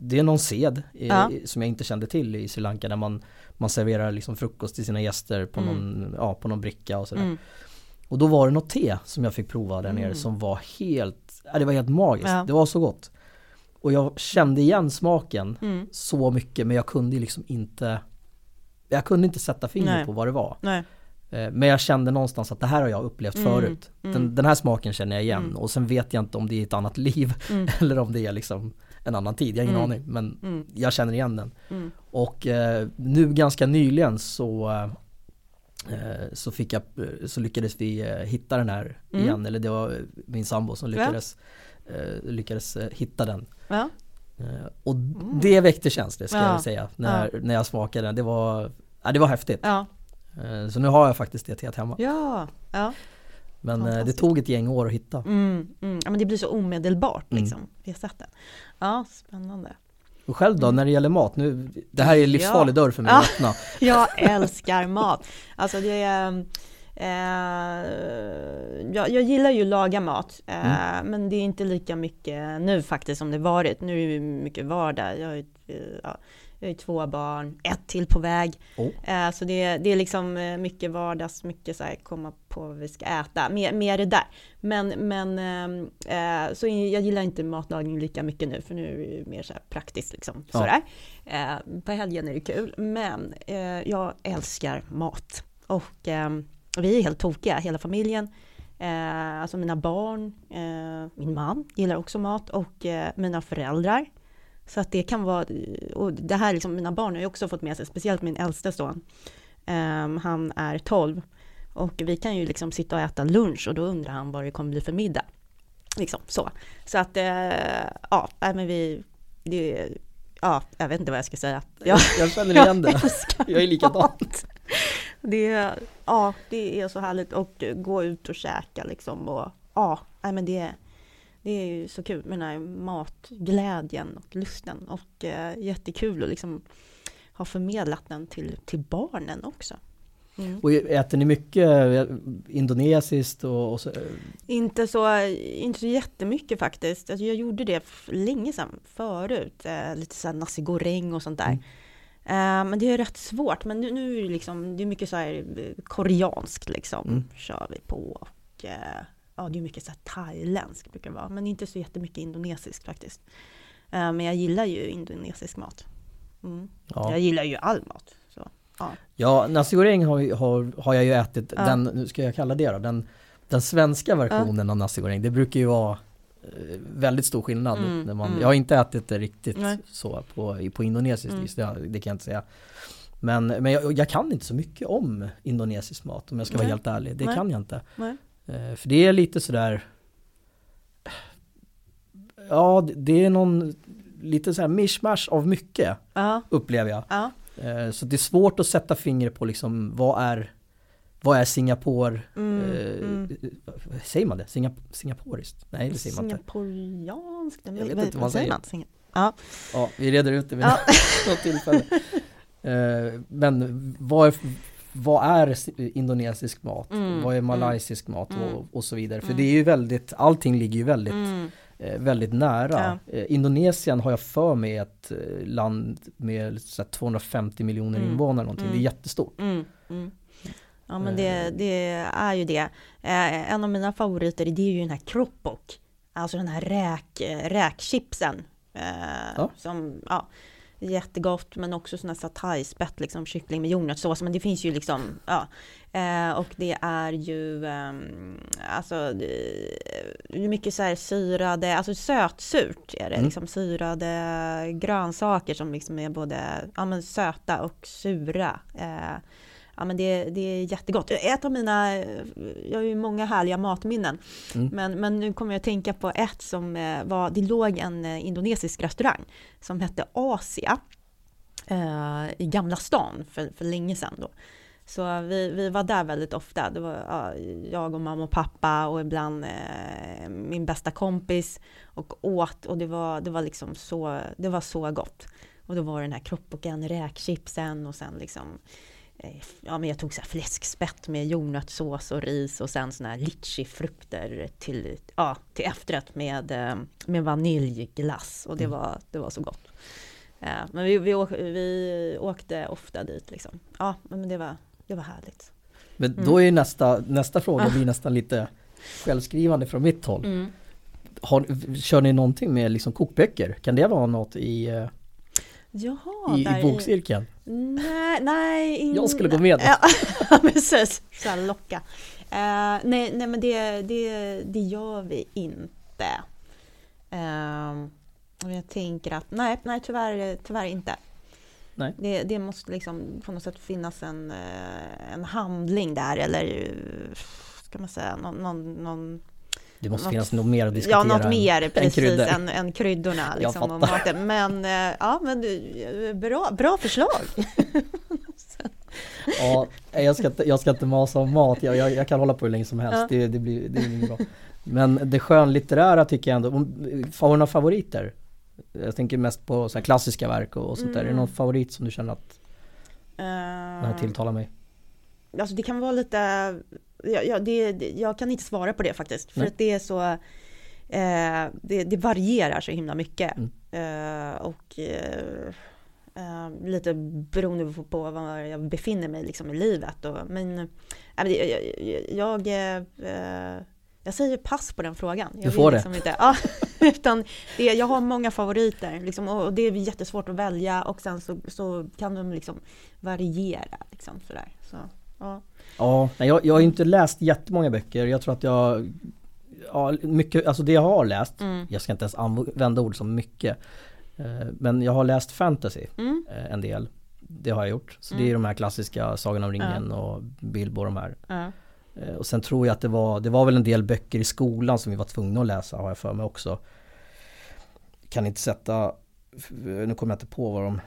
Speaker 1: Det är någon sed
Speaker 2: Ja.
Speaker 1: som jag inte kände till i Sri Lanka där man Man serverar liksom frukost till sina gäster på,
Speaker 2: Mm.
Speaker 1: någon, ja, på någon bricka och sådär.
Speaker 2: Mm.
Speaker 1: Och då var det något te som jag fick prova där nere
Speaker 2: Mm.
Speaker 1: som var helt, det var helt magiskt. Det var så gott. Och jag kände igen smaken
Speaker 2: Mm.
Speaker 1: så mycket men jag kunde liksom inte Jag kunde inte sätta fingret
Speaker 2: Nej.
Speaker 1: på vad det var.
Speaker 2: Nej.
Speaker 1: Eh, Men jag kände någonstans att det här har jag upplevt
Speaker 2: Mm,
Speaker 1: förut. Den,
Speaker 2: mm.
Speaker 1: den här smaken känner jag igen
Speaker 2: Mm.
Speaker 1: och sen vet jag inte om det är ett annat liv
Speaker 2: Mm.
Speaker 1: eller om det är liksom en annan tid. Jag har ingen aning men jag känner igen den. Och eh, nu ganska nyligen så eh, så fick jag, så lyckades vi eh, hitta den här
Speaker 2: Mm.
Speaker 1: igen, eller det var min sambo som
Speaker 2: Ja.
Speaker 1: lyckades, eh, lyckades eh, hitta den.
Speaker 2: Ja.
Speaker 1: Eh, och det väckte känslor ska
Speaker 2: Ja.
Speaker 1: jag säga, när, när jag smakade den. Det var, ja, det var häftigt.
Speaker 2: Ja.
Speaker 1: Eh, så nu har jag faktiskt det teet hemma.
Speaker 2: Ja. Ja.
Speaker 1: Men eh, det tog ett gäng år att hitta.
Speaker 2: Mm, mm. Ja, men det blir så omedelbart
Speaker 1: Mm.
Speaker 2: liksom, det sättet. Ja, spännande.
Speaker 1: Och själv då, när det gäller mat, nu, det här är en livsfarlig
Speaker 2: Ja.
Speaker 1: dörr för mig
Speaker 2: Ja.
Speaker 1: att öppna.
Speaker 2: Jag älskar mat. Alltså det är... Eh, jag, jag gillar ju att laga mat, eh, men det är inte lika mycket nu faktiskt som det varit. Nu är det mycket vardag. Jag har eh, ja, jag har två barn, ett till på väg.
Speaker 1: Oh.
Speaker 2: Så det, är- det är liksom mycket vardags, mycket så här komma på vad vi ska äta, mer, mer det där. Men, men eh, eh, så jag gillar inte matlagning lika mycket nu, för nu är det mer så här praktiskt liksom.
Speaker 1: Ja.
Speaker 2: Sådär. På helgen är det kul, men jag älskar mat. Och eh, vi är helt tokiga, hela familjen. Eh, alltså mina barn, eh, min man gillar också mat och eh, mina föräldrar. Så att det kan vara, och det här liksom, mina barn har ju också fått med sig, speciellt min äldste son. Ehm, han är 12 och vi kan ju liksom sitta och äta lunch och då undrar han vad det kommer bli för middag. Liksom så. Så att, eh, ja, men vi, det, ja, jag vet inte vad jag ska säga. Jag,
Speaker 1: Jag känner igen det.
Speaker 2: älskar
Speaker 1: Jag är likadan.
Speaker 2: Det, ja, det är så härligt att gå ut och käka liksom och ja, nej, men det, det är ju så kul med den här matglädjen och lusten och eh, jättekul att liksom ha förmedlat den till, till barnen också. Mm.
Speaker 1: Och äter ni mycket eh, indonesiskt och, och så?
Speaker 2: Inte, så, inte så jättemycket faktiskt. Alltså jag gjorde det länge sedan förut. Eh, lite så här nasi goreng och sånt där.
Speaker 1: Mm.
Speaker 2: Eh, men det är rätt svårt. Men nu, nu är det liksom, det är mycket så här eh, koreanskt liksom.
Speaker 1: Mm.
Speaker 2: Kör vi på. Och, eh, ja det är mycket så här thailändsk brukar det vara, men inte så jättemycket indonesiskt faktiskt. Men jag gillar ju indonesisk mat. Mm.
Speaker 1: Ja.
Speaker 2: Jag gillar ju all mat. Så, ja.
Speaker 1: Ja, nasi goreng har, har, har jag ju ätit,
Speaker 2: Ja.
Speaker 1: den, nu ska jag kalla det då, den, den svenska versionen av nasi goreng, det brukar ju vara väldigt stor skillnad.
Speaker 2: Mm,
Speaker 1: när man,
Speaker 2: mm.
Speaker 1: Jag har inte ätit det riktigt
Speaker 2: Nej.
Speaker 1: så på, på indonesiskt
Speaker 2: Mm.
Speaker 1: vis, det, det kan jag inte säga. Men, men jag, jag kan inte så mycket om indonesisk mat om jag ska vara
Speaker 2: Nej.
Speaker 1: helt ärlig. Det
Speaker 2: Nej.
Speaker 1: kan jag inte. Eh, För det är lite sådär Ja, det- är någon lite så här mishmash av mycket
Speaker 2: Ja,
Speaker 1: upplever jag.
Speaker 2: ja.
Speaker 1: Eh, Så det är svårt att sätta fingret på liksom vad är vad är Singapore,
Speaker 2: Mm,
Speaker 1: eh,
Speaker 2: mm.
Speaker 1: säger man det? Singap Singaporiskt? Nej det säger man inte.
Speaker 2: Singaporeanskt?
Speaker 1: Jag vet inte vad man säger.
Speaker 2: Singa- Ja.
Speaker 1: Ja, vi reder ut det vid
Speaker 2: Ja.
Speaker 1: något tillfälle. Eh, Men vad är, vad är indonesisk mat?
Speaker 2: Mm,
Speaker 1: Vad är
Speaker 2: mm,
Speaker 1: malaysisk mat
Speaker 2: mm,
Speaker 1: och, och så vidare? För
Speaker 2: mm.
Speaker 1: det är ju väldigt, allting ligger ju väldigt,
Speaker 2: Mm.
Speaker 1: eh, väldigt nära. Eh, Indonesien har jag för mig ett eh, land med så här 250 miljoner
Speaker 2: Mm,
Speaker 1: invånare någonting. Det är
Speaker 2: mm.
Speaker 1: jättestort.
Speaker 2: Mm, mm. Ja men det, det är ju det. Eh, en av mina favoriter det är ju den här kroppok. Alltså den här räk, eh, räkchipsen. Eh,
Speaker 1: Ja.
Speaker 2: Som, ja, jättegott men också sån här satayspett, liksom kyckling med jordnötssås. Men det finns ju liksom, ja. Eh, och det är ju, ehm, alltså, mycket så här syrade, alltså sötsurt är det,
Speaker 1: Mm.
Speaker 2: liksom syrade grönsaker som liksom är både, ja men söta och sura. Ja men det, det är jättegott. Ett av mina, jag har ju många härliga matminnen.
Speaker 1: Mm.
Speaker 2: Men, men nu kommer jag att tänka på ett som eh, var, det låg en eh, indonesisk restaurang som hette Asia eh, i Gamla stan för, för länge sedan då. Så vi, vi var där väldigt ofta. Det var ja, jag och mamma och pappa och ibland eh, min bästa kompis och åt och det var, det var liksom så, det var så gott. Och då var det den här kroppoken, räkchipsen och sen liksom Ja men jag tog så här fläskspett med jordnötssås och ris och sen såna här litchifrukter till, ja, till efterrätt med, eh, med vaniljglass och det
Speaker 1: Mm.
Speaker 2: var, det var så gott. Eh, Men vi, vi, åk, vi åkte ofta dit liksom. Ja men det var, det var härligt.
Speaker 1: Men
Speaker 2: Mm.
Speaker 1: då är nästa, nästa fråga
Speaker 2: Ah.
Speaker 1: blir nästan lite självskrivande från mitt håll.
Speaker 2: Mm.
Speaker 1: Har, kör ni någonting med liksom kokböcker? Kan det vara något i, eh,
Speaker 2: Jaha,
Speaker 1: i, i bokscirkeln?
Speaker 2: Nej, nej. In...
Speaker 1: Jag skulle gå med.
Speaker 2: Ja, precis. Så här locka. Eh, nej, nej, men det, det, det gör vi inte. Uh, och jag tänker att nej, nej tyvärr, tyvärr inte.
Speaker 1: Nej.
Speaker 2: Det, det måste liksom på något sätt finnas en, eh, en handling där eller eh, ska man säga någon, någon, någon
Speaker 1: Det måste
Speaker 2: Något-
Speaker 1: finnas något mer att diskutera.
Speaker 2: Ja, något
Speaker 1: än-
Speaker 2: mer precis
Speaker 1: kryddor.
Speaker 2: än, än kryddorna. Liksom, och maten. Men eh, ja, men bra, bra förslag.
Speaker 1: Ja, jag ska, inte, jag ska inte masa om mat, jag, jag, jag kan hålla på hur länge som helst,
Speaker 2: Ja.
Speaker 1: det, det, blir, det inget bra. Men det skönlitterära tycker jag ändå, har du några favoriter? Jag tänker mest på så klassiska verk och, och sånt där. Är det
Speaker 2: Mm.
Speaker 1: någon favorit som du känner att den här tilltalar mig?
Speaker 2: Alltså det kan vara lite, ja, ja, det, jag kan inte svara på det faktiskt. För
Speaker 1: Nej.
Speaker 2: att det är så, eh, det, det varierar så himla mycket.
Speaker 1: Mm.
Speaker 2: Eh, och eh, eh, lite beroende på, på var jag befinner mig liksom, i livet. Och, men eh, jag, jag, jag, eh, jag säger pass på den frågan. Jag
Speaker 1: Du får
Speaker 2: vill
Speaker 1: det.
Speaker 2: liksom Inte, ja, utan det, jag har många favoriter liksom, och det är jättesvårt att välja och sen så, så kan de liksom variera. Liksom, sådär. Så, ja.
Speaker 1: Ja, jag, jag har inte läst jättemånga böcker. Jag tror att jag Ja, mycket, alltså det jag har läst,
Speaker 2: Mm.
Speaker 1: jag ska inte ens använda ord som mycket. eh, Men jag har läst fantasy
Speaker 2: Mm.
Speaker 1: eh, en del. Det har jag gjort. Så det
Speaker 2: Mm.
Speaker 1: är de här klassiska Sagan om ringen och Bilbo och de här.
Speaker 2: Ja.
Speaker 1: Eh, Och sen tror jag att det var, det var väl en del böcker i skolan som vi var tvungna att läsa har jag för mig också. Kan inte sätta, nu kommer jag inte på vad de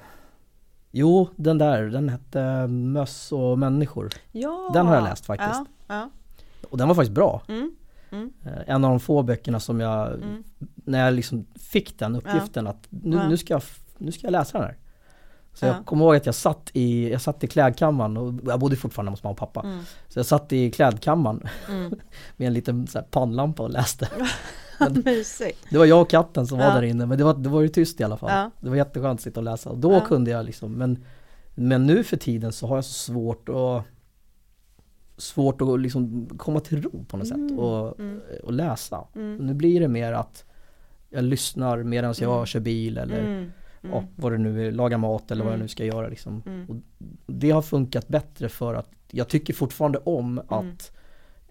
Speaker 1: Jo, den där, den hette Möss och människor.
Speaker 2: Ja.
Speaker 1: Den har jag läst faktiskt.
Speaker 2: Ja, ja.
Speaker 1: Och den var faktiskt bra.
Speaker 2: Mm. Mm.
Speaker 1: Eh, En av de få böckerna som jag,
Speaker 2: Mm.
Speaker 1: när jag liksom fick den uppgiften att nu, nu, ska jag, nu ska jag läsa den här. Så
Speaker 2: Ja.
Speaker 1: jag kommer ihåg att jag satt i, jag satt i klädkammaren och jag bodde fortfarande hos mamma och pappa.
Speaker 2: Mm.
Speaker 1: Så jag satt i klädkammaren
Speaker 2: Mm.
Speaker 1: med en liten så här pannlampa och läste. Det var jag och katten som var
Speaker 2: Ja.
Speaker 1: där inne men det var, det var ju tyst i alla fall.
Speaker 2: Ja.
Speaker 1: Det var jätteskönt att sitta och läsa. Och då kunde jag liksom, men, men nu för tiden så har jag så svårt att svårt att liksom komma till ro på något sätt
Speaker 2: Mm,
Speaker 1: och,
Speaker 2: mm.
Speaker 1: och läsa.
Speaker 2: Mm.
Speaker 1: Nu blir det mer att jag lyssnar medan jag
Speaker 2: Mm.
Speaker 1: kör bil eller
Speaker 2: Mm.
Speaker 1: ja, vad det nu är, lagar mat eller vad jag
Speaker 2: Mm.
Speaker 1: nu ska göra liksom.
Speaker 2: Mm.
Speaker 1: Det har funkat bättre för att jag tycker fortfarande om
Speaker 2: Mm.
Speaker 1: att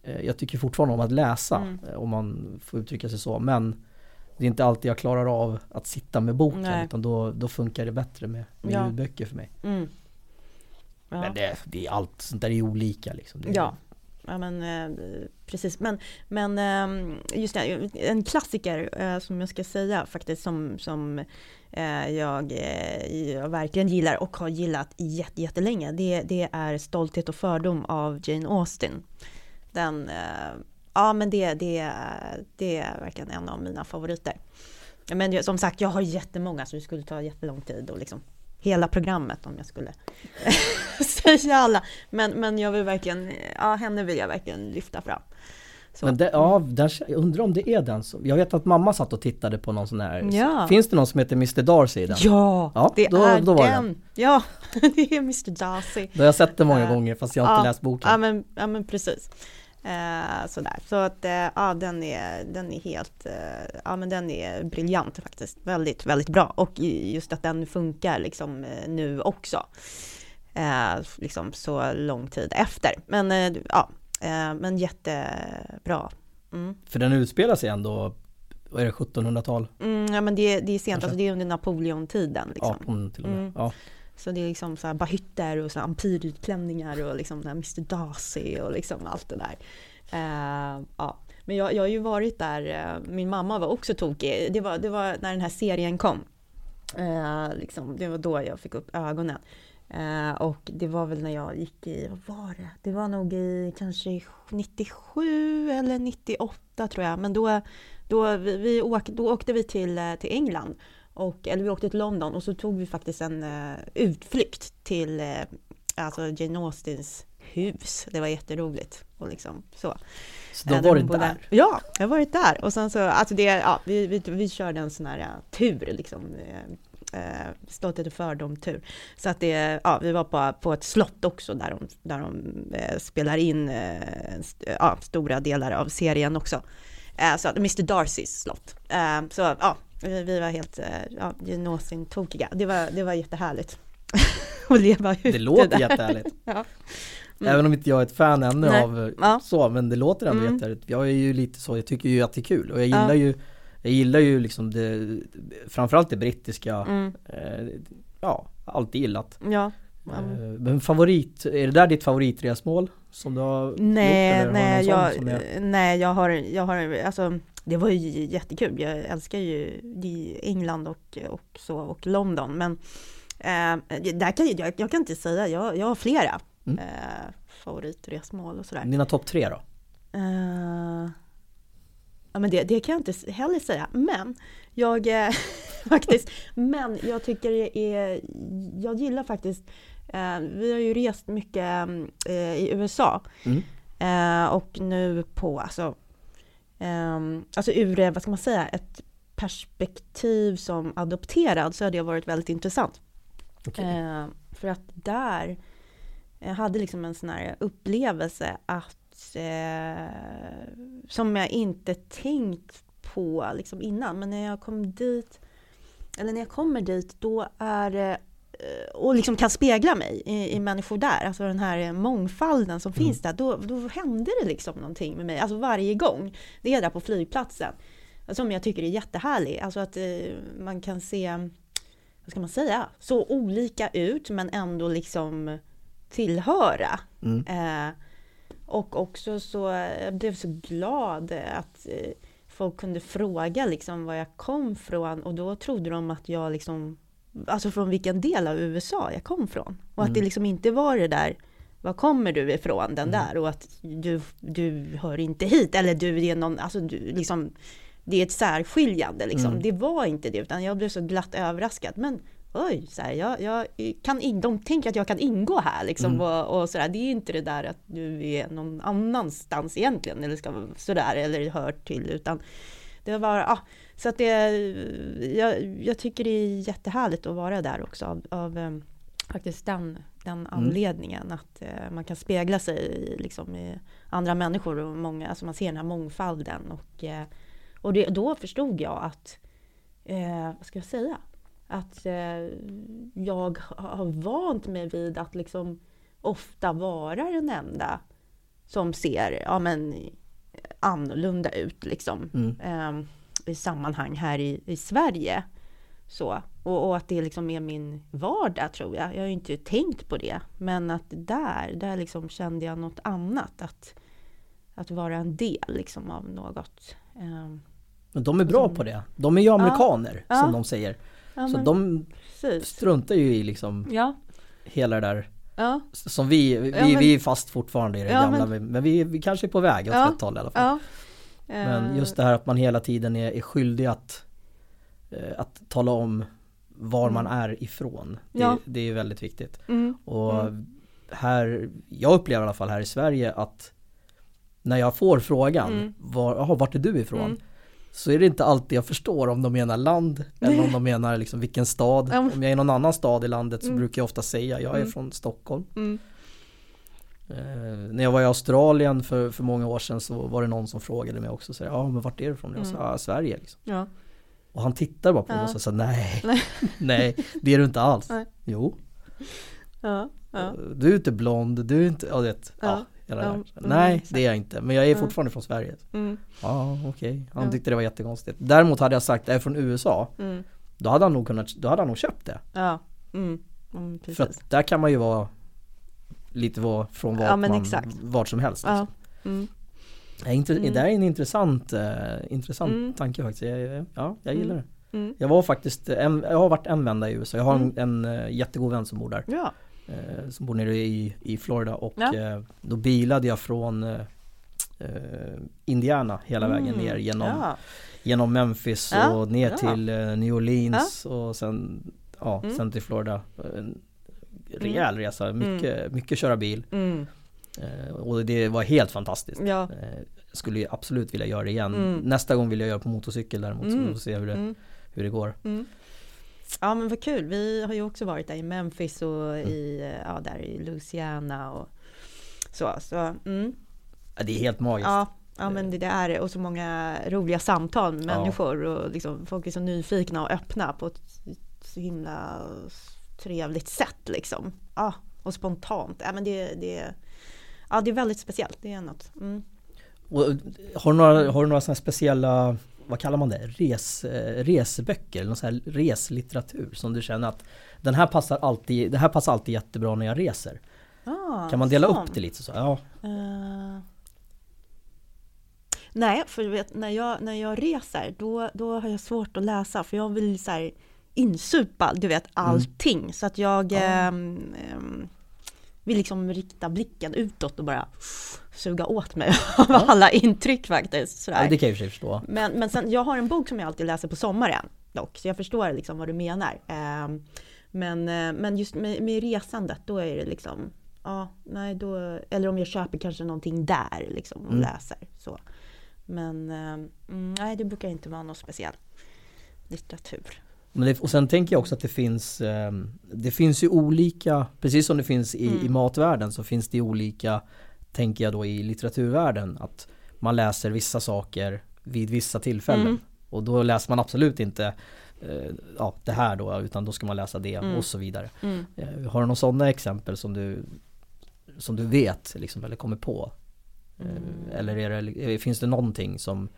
Speaker 1: eh, jag tycker fortfarande om att läsa
Speaker 2: Mm.
Speaker 1: eh, om man får uttrycka sig så men det är inte alltid jag klarar av att sitta med boken
Speaker 2: Nej.
Speaker 1: utan då, då funkar det bättre med, med
Speaker 2: Ja.
Speaker 1: ljudböcker för mig.
Speaker 2: Mm. Ja.
Speaker 1: Men det, det är allt sånt där är olika liksom. Det
Speaker 2: Ja, ja men eh, precis. Men, men eh, just det, en klassiker eh, som jag ska säga faktiskt som, som eh, jag, eh, jag verkligen gillar och har gillat jätt, jättelänge. Det, det är Stolthet och fördom av Jane Austen. Den, eh, ja men det, det, det är verkligen en av mina favoriter. Men som sagt, jag har jättemånga så det skulle ta jättelång tid och liksom hela programmet om jag skulle säga alla. Men, men jag vill verkligen, ja henne vill jag verkligen lyfta fram. Så.
Speaker 1: Men det, ja, där, jag undrar om det är den som, jag vet att mamma satt och tittade på någon sån här,
Speaker 2: Ja.
Speaker 1: finns det någon som heter Mr Darcy i den?
Speaker 2: Ja,
Speaker 1: Ja,
Speaker 2: det
Speaker 1: då-
Speaker 2: är
Speaker 1: då var det
Speaker 2: den. Ja, det är Mr Darcy.
Speaker 1: Då har jag sett det många gånger fast jag har inte
Speaker 2: ja,
Speaker 1: läst boken.
Speaker 2: Ja men, ja, men precis. Eh, sådär. Så att eh, ja, den är, den är helt, eh, ja men den är briljant faktiskt. Väldigt, väldigt bra. Och just att den funkar liksom eh, nu också. Eh, liksom så lång tid efter. Men eh, ja, men jättebra. Mm.
Speaker 1: För den utspelar sig ändå, vad är det, 1700-tal?
Speaker 2: Mm, ja men det, det är sent,
Speaker 1: Kanske.
Speaker 2: alltså det är under Napoleontiden liksom.
Speaker 1: 18 till och med.
Speaker 2: Mm.
Speaker 1: Ja.
Speaker 2: Så det är liksom så här bahytter och så och liksom den här Mr Darcy och liksom allt det där. Uh, ja. Men jag, jag har ju varit där, eh, min mamma var också tokig. Det var, det var när den här serien kom. Uh, liksom, det var då jag fick upp ögonen. Uh, och det var väl när jag gick i, vad var det? Det var nog i kanske 97 eller 98 tror jag. Men då, då, vi, vi åk, då åkte vi till, till England. Och, eller vi åkte till London och så tog vi faktiskt en eh, utflykt till eh, alltså Jane Austens hus. Det var jätteroligt. Och liksom, så.
Speaker 1: Så då
Speaker 2: Eh,
Speaker 1: var
Speaker 2: hon
Speaker 1: det
Speaker 2: bodde-
Speaker 1: där.
Speaker 2: Ja, jag har varit där. Och sen så, alltså det, ja, vi, vi, vi körde en sån här ja, tur liksom. Eh, Stolthet och fördom-tur. Så att det, ja, vi var på, på ett slott också där de, där de eh, spelar in st- stora delar av serien också. Så Mr Darcys slott. Så ja, vi var helt eh, ja, Jane tokiga Det var, det var jättehärligt. att leva ut
Speaker 1: Det låter
Speaker 2: där.
Speaker 1: jättehärligt.
Speaker 2: Ja.
Speaker 1: Även om inte jag är ett fan ännu
Speaker 2: Nej.
Speaker 1: av eh,
Speaker 2: Ja.
Speaker 1: så, men det låter ändå
Speaker 2: Mm.
Speaker 1: jättehärligt. Jag är ju lite så, jag tycker ju att det är kul och jag gillar
Speaker 2: Ja.
Speaker 1: ju Jag gillar ju liksom det Framförallt det brittiska
Speaker 2: Mm,
Speaker 1: eh, Ja, alltid gillat
Speaker 2: ja.
Speaker 1: eh, Men favorit, är det där ditt favoritresmål? Som du har gjort
Speaker 2: Nej,
Speaker 1: eller har du
Speaker 2: nej,
Speaker 1: sån
Speaker 2: jag, nej, jag har, jag har, alltså det var ju jättekul. Jag älskar ju England och, och så och London. Men eh, där kan, jag, jag kan inte säga, jag, jag har flera
Speaker 1: Mm.
Speaker 2: eh, favoritresmål och sådär.
Speaker 1: Dina topp tre då?
Speaker 2: Eh, ja, men det, det kan jag inte heller säga. Men jag eh, faktiskt, men jag tycker det är, jag gillar faktiskt, eh, vi har ju rest mycket eh, i USA.
Speaker 1: Mm.
Speaker 2: Eh, och nu på, alltså, ehm, alltså ur, vad ska man säga, ett perspektiv som adopterad så har det varit väldigt intressant.
Speaker 1: Okej.
Speaker 2: Eh, för att där, jag hade liksom en sån här upplevelse att eh, som jag inte tänkt på liksom innan, men när jag kom dit, eller när jag kommer dit, då är det och liksom kan spegla mig i, i människor där, alltså den här mångfalden som
Speaker 1: Mm.
Speaker 2: finns där, då, då hände det liksom någonting med mig, alltså varje gång. Det är där på flygplatsen, som jag tycker är jättehärlig, alltså att eh, man kan se, vad ska man säga, så olika ut men ändå liksom tillhöra.
Speaker 1: Mm.
Speaker 2: Eh, och också så, jag blev så glad att eh, folk kunde fråga liksom var jag kom från och då trodde de att jag liksom, alltså från vilken del av USA jag kom från. Och att det
Speaker 1: Mm.
Speaker 2: liksom inte var det där, var kommer du ifrån den
Speaker 1: Mm.
Speaker 2: där och att du, du hör inte hit eller du är någon, alltså du liksom, det är ett särskiljande liksom.
Speaker 1: Mm.
Speaker 2: Det var inte det utan jag blev så glatt överraskad. Men oj, så här, jag, jag kan in, de tänker att jag kan ingå här liksom
Speaker 1: Mm.
Speaker 2: och, och sådär. Det är inte det där att du är någon annanstans egentligen eller ska sådär eller hör till utan det var ah, så att det, jag, jag tycker det är jättehärligt att vara där också av, av, em, faktiskt den, den anledningen att eh, man kan spegla sig i, liksom, i andra människor och många, alltså man ser den här mångfalden och, eh, och det, då förstod jag att, eh, vad ska jag säga, att eh, jag har vant mig vid att liksom ofta vara den enda som ser ja, men, annorlunda ut liksom,
Speaker 1: Mm.
Speaker 2: Sammanhang här i, i Sverige. Så. Och, och att det liksom är min vardag tror jag. Jag har ju inte tänkt på det. Men att där, där liksom kände jag något annat. Att, att vara en del liksom av något. Eh,
Speaker 1: Men de är bra på det. De är ju amerikaner
Speaker 2: Ja.
Speaker 1: som de säger.
Speaker 2: ja,
Speaker 1: Så
Speaker 2: men
Speaker 1: de
Speaker 2: precis.
Speaker 1: struntar ju i liksom
Speaker 2: Ja,
Speaker 1: hela det där
Speaker 2: ja,
Speaker 1: som vi, vi,
Speaker 2: Ja, men-
Speaker 1: vi är fast fortfarande i det
Speaker 2: Ja,
Speaker 1: gamla men, men vi, vi kanske är på väg åt
Speaker 2: Ja.
Speaker 1: rätt håll i alla fall. Men
Speaker 2: Eh,
Speaker 1: just det här att man hela tiden är, är skyldig att, eh, att tala om var man är ifrån. Det,
Speaker 2: Ja.
Speaker 1: det är väldigt viktigt.
Speaker 2: Mm,
Speaker 1: Och
Speaker 2: Mm.
Speaker 1: här, jag upplever i alla fall här i Sverige att när jag får frågan,
Speaker 2: Mm.
Speaker 1: var, "Jaha, vart är du ifrån?
Speaker 2: Mm.
Speaker 1: Så är det inte alltid jag förstår om de menar land eller om de menar liksom vilken stad. Om jag är i någon annan stad i landet så
Speaker 2: Mm.
Speaker 1: brukar jag ofta säga jag är
Speaker 2: Mm.
Speaker 1: från Stockholm.
Speaker 2: Mm,
Speaker 1: Eh, när jag var i Australien för, för många år sedan så var det någon som frågade mig också så ja men vart är du ifrån? Jag sa
Speaker 2: Mm.
Speaker 1: ja, Sverige liksom.
Speaker 2: ja.
Speaker 1: Och han tittade bara på mig
Speaker 2: Ja.
Speaker 1: och sa nej,
Speaker 2: Nej.
Speaker 1: nej det är du inte alls.
Speaker 2: Nej.
Speaker 1: Jo,
Speaker 2: Ja, ja.
Speaker 1: du är inte blond, du är inte, ja, det, ja,
Speaker 2: mm.
Speaker 1: Nej det är jag inte, men jag är
Speaker 2: Ja.
Speaker 1: fortfarande från Sverige.
Speaker 2: Mm,
Speaker 1: Ja okej, han
Speaker 2: Ja.
Speaker 1: tyckte det var jättekonstigt. Däremot hade jag sagt jag är från USA,
Speaker 2: mm,
Speaker 1: då hade han nog kunnat, då hade han nog köpt det.
Speaker 2: ja. Mm, mm,
Speaker 1: För att där kan man ju vara lite var, från vart,
Speaker 2: Ja,
Speaker 1: man, vart som helst.
Speaker 2: Ja.
Speaker 1: Liksom.
Speaker 2: Mm,
Speaker 1: Det, är inte,
Speaker 2: Mm.
Speaker 1: det är en intressant, eh, intressant
Speaker 2: Mm.
Speaker 1: tanke faktiskt. Jag, ja, jag gillar
Speaker 2: Mm.
Speaker 1: det.
Speaker 2: mm.
Speaker 1: Jag var faktiskt, en, jag har varit en vända i USA. Jag har en,
Speaker 2: Mm.
Speaker 1: en eh, jättegod vän som bor där.
Speaker 2: Ja,
Speaker 1: Eh, som bor nere i, i Florida och eh, då bilade jag från eh, eh, Indiana hela vägen
Speaker 2: Mm.
Speaker 1: ner genom, genom Memphis och ner till New Orleans och sen, ja,
Speaker 2: Mm.
Speaker 1: sen till Florida. En rejäl resa, mycket, mycket köra bil.
Speaker 2: Mm,
Speaker 1: Eh, och det var helt fantastiskt.
Speaker 2: ja.
Speaker 1: Eh, skulle ju absolut vilja göra det igen.
Speaker 2: Mm.
Speaker 1: Nästa gång vill jag göra på motorcykel däremot så
Speaker 2: Mm.
Speaker 1: vi får se hur det,
Speaker 2: Mm.
Speaker 1: hur det går.
Speaker 2: Mm. Ja men vad kul, vi har ju också varit där i Memphis och i, eh, ja, där i Louisiana och så. så mm.
Speaker 1: Ja, det är helt magiskt.
Speaker 2: ja, ja men det, det är det. och så många roliga samtal med
Speaker 1: Ja.
Speaker 2: människor och liksom, folk är så nyfikna och öppna på ett så himla trevligt sätt liksom. Ja, och spontant. Ja men det, det, ja, det är väldigt speciellt, det är något. Mm.
Speaker 1: Och, har, du några, har du några sådana speciella, vad kallar man det, Res, eh, reseböcker någon sån här reslitteratur som du känner att den här passar alltid, det här passar alltid jättebra när jag reser.
Speaker 2: Ah,
Speaker 1: Kan man dela
Speaker 2: sånt.
Speaker 1: upp det lite så? Ja.
Speaker 2: Eh, nej, för vet, när jag, när jag reser då, då har jag svårt att läsa för jag vill så här insupa, du vet, allting. Så att jag
Speaker 1: Ja.
Speaker 2: ehm, vill liksom rikta blicken utåt och bara suga åt mig av
Speaker 1: Ja.
Speaker 2: alla intryck faktiskt. Sådär.
Speaker 1: ja, det kan jag i förstå.
Speaker 2: Men, men sen, jag har en bok som jag alltid läser på sommaren dock, så jag förstår liksom vad du menar. Ehm, men, eh, men just med, med resandet, då är det liksom, ja, nej då, eller om jag köper kanske någonting där liksom och
Speaker 1: Mm.
Speaker 2: läser. Så. Men eh, mm, nej, det brukar inte vara någon speciell litteratur.
Speaker 1: Men det, och sen tänker jag också att det finns eh, Det finns ju olika Precis som det finns i,
Speaker 2: Mm.
Speaker 1: i matvärlden så finns det olika Tänker jag då i litteraturvärlden att Man läser vissa saker vid vissa tillfällen
Speaker 2: Mm.
Speaker 1: Och då läser man absolut inte eh, Ja det här då utan då ska man läsa det
Speaker 2: Mm.
Speaker 1: och så vidare
Speaker 2: Mm.
Speaker 1: eh, Har du några sådana exempel som du Som du vet liksom eller kommer på? Eh,
Speaker 2: Mm.
Speaker 1: Eller det, finns det någonting som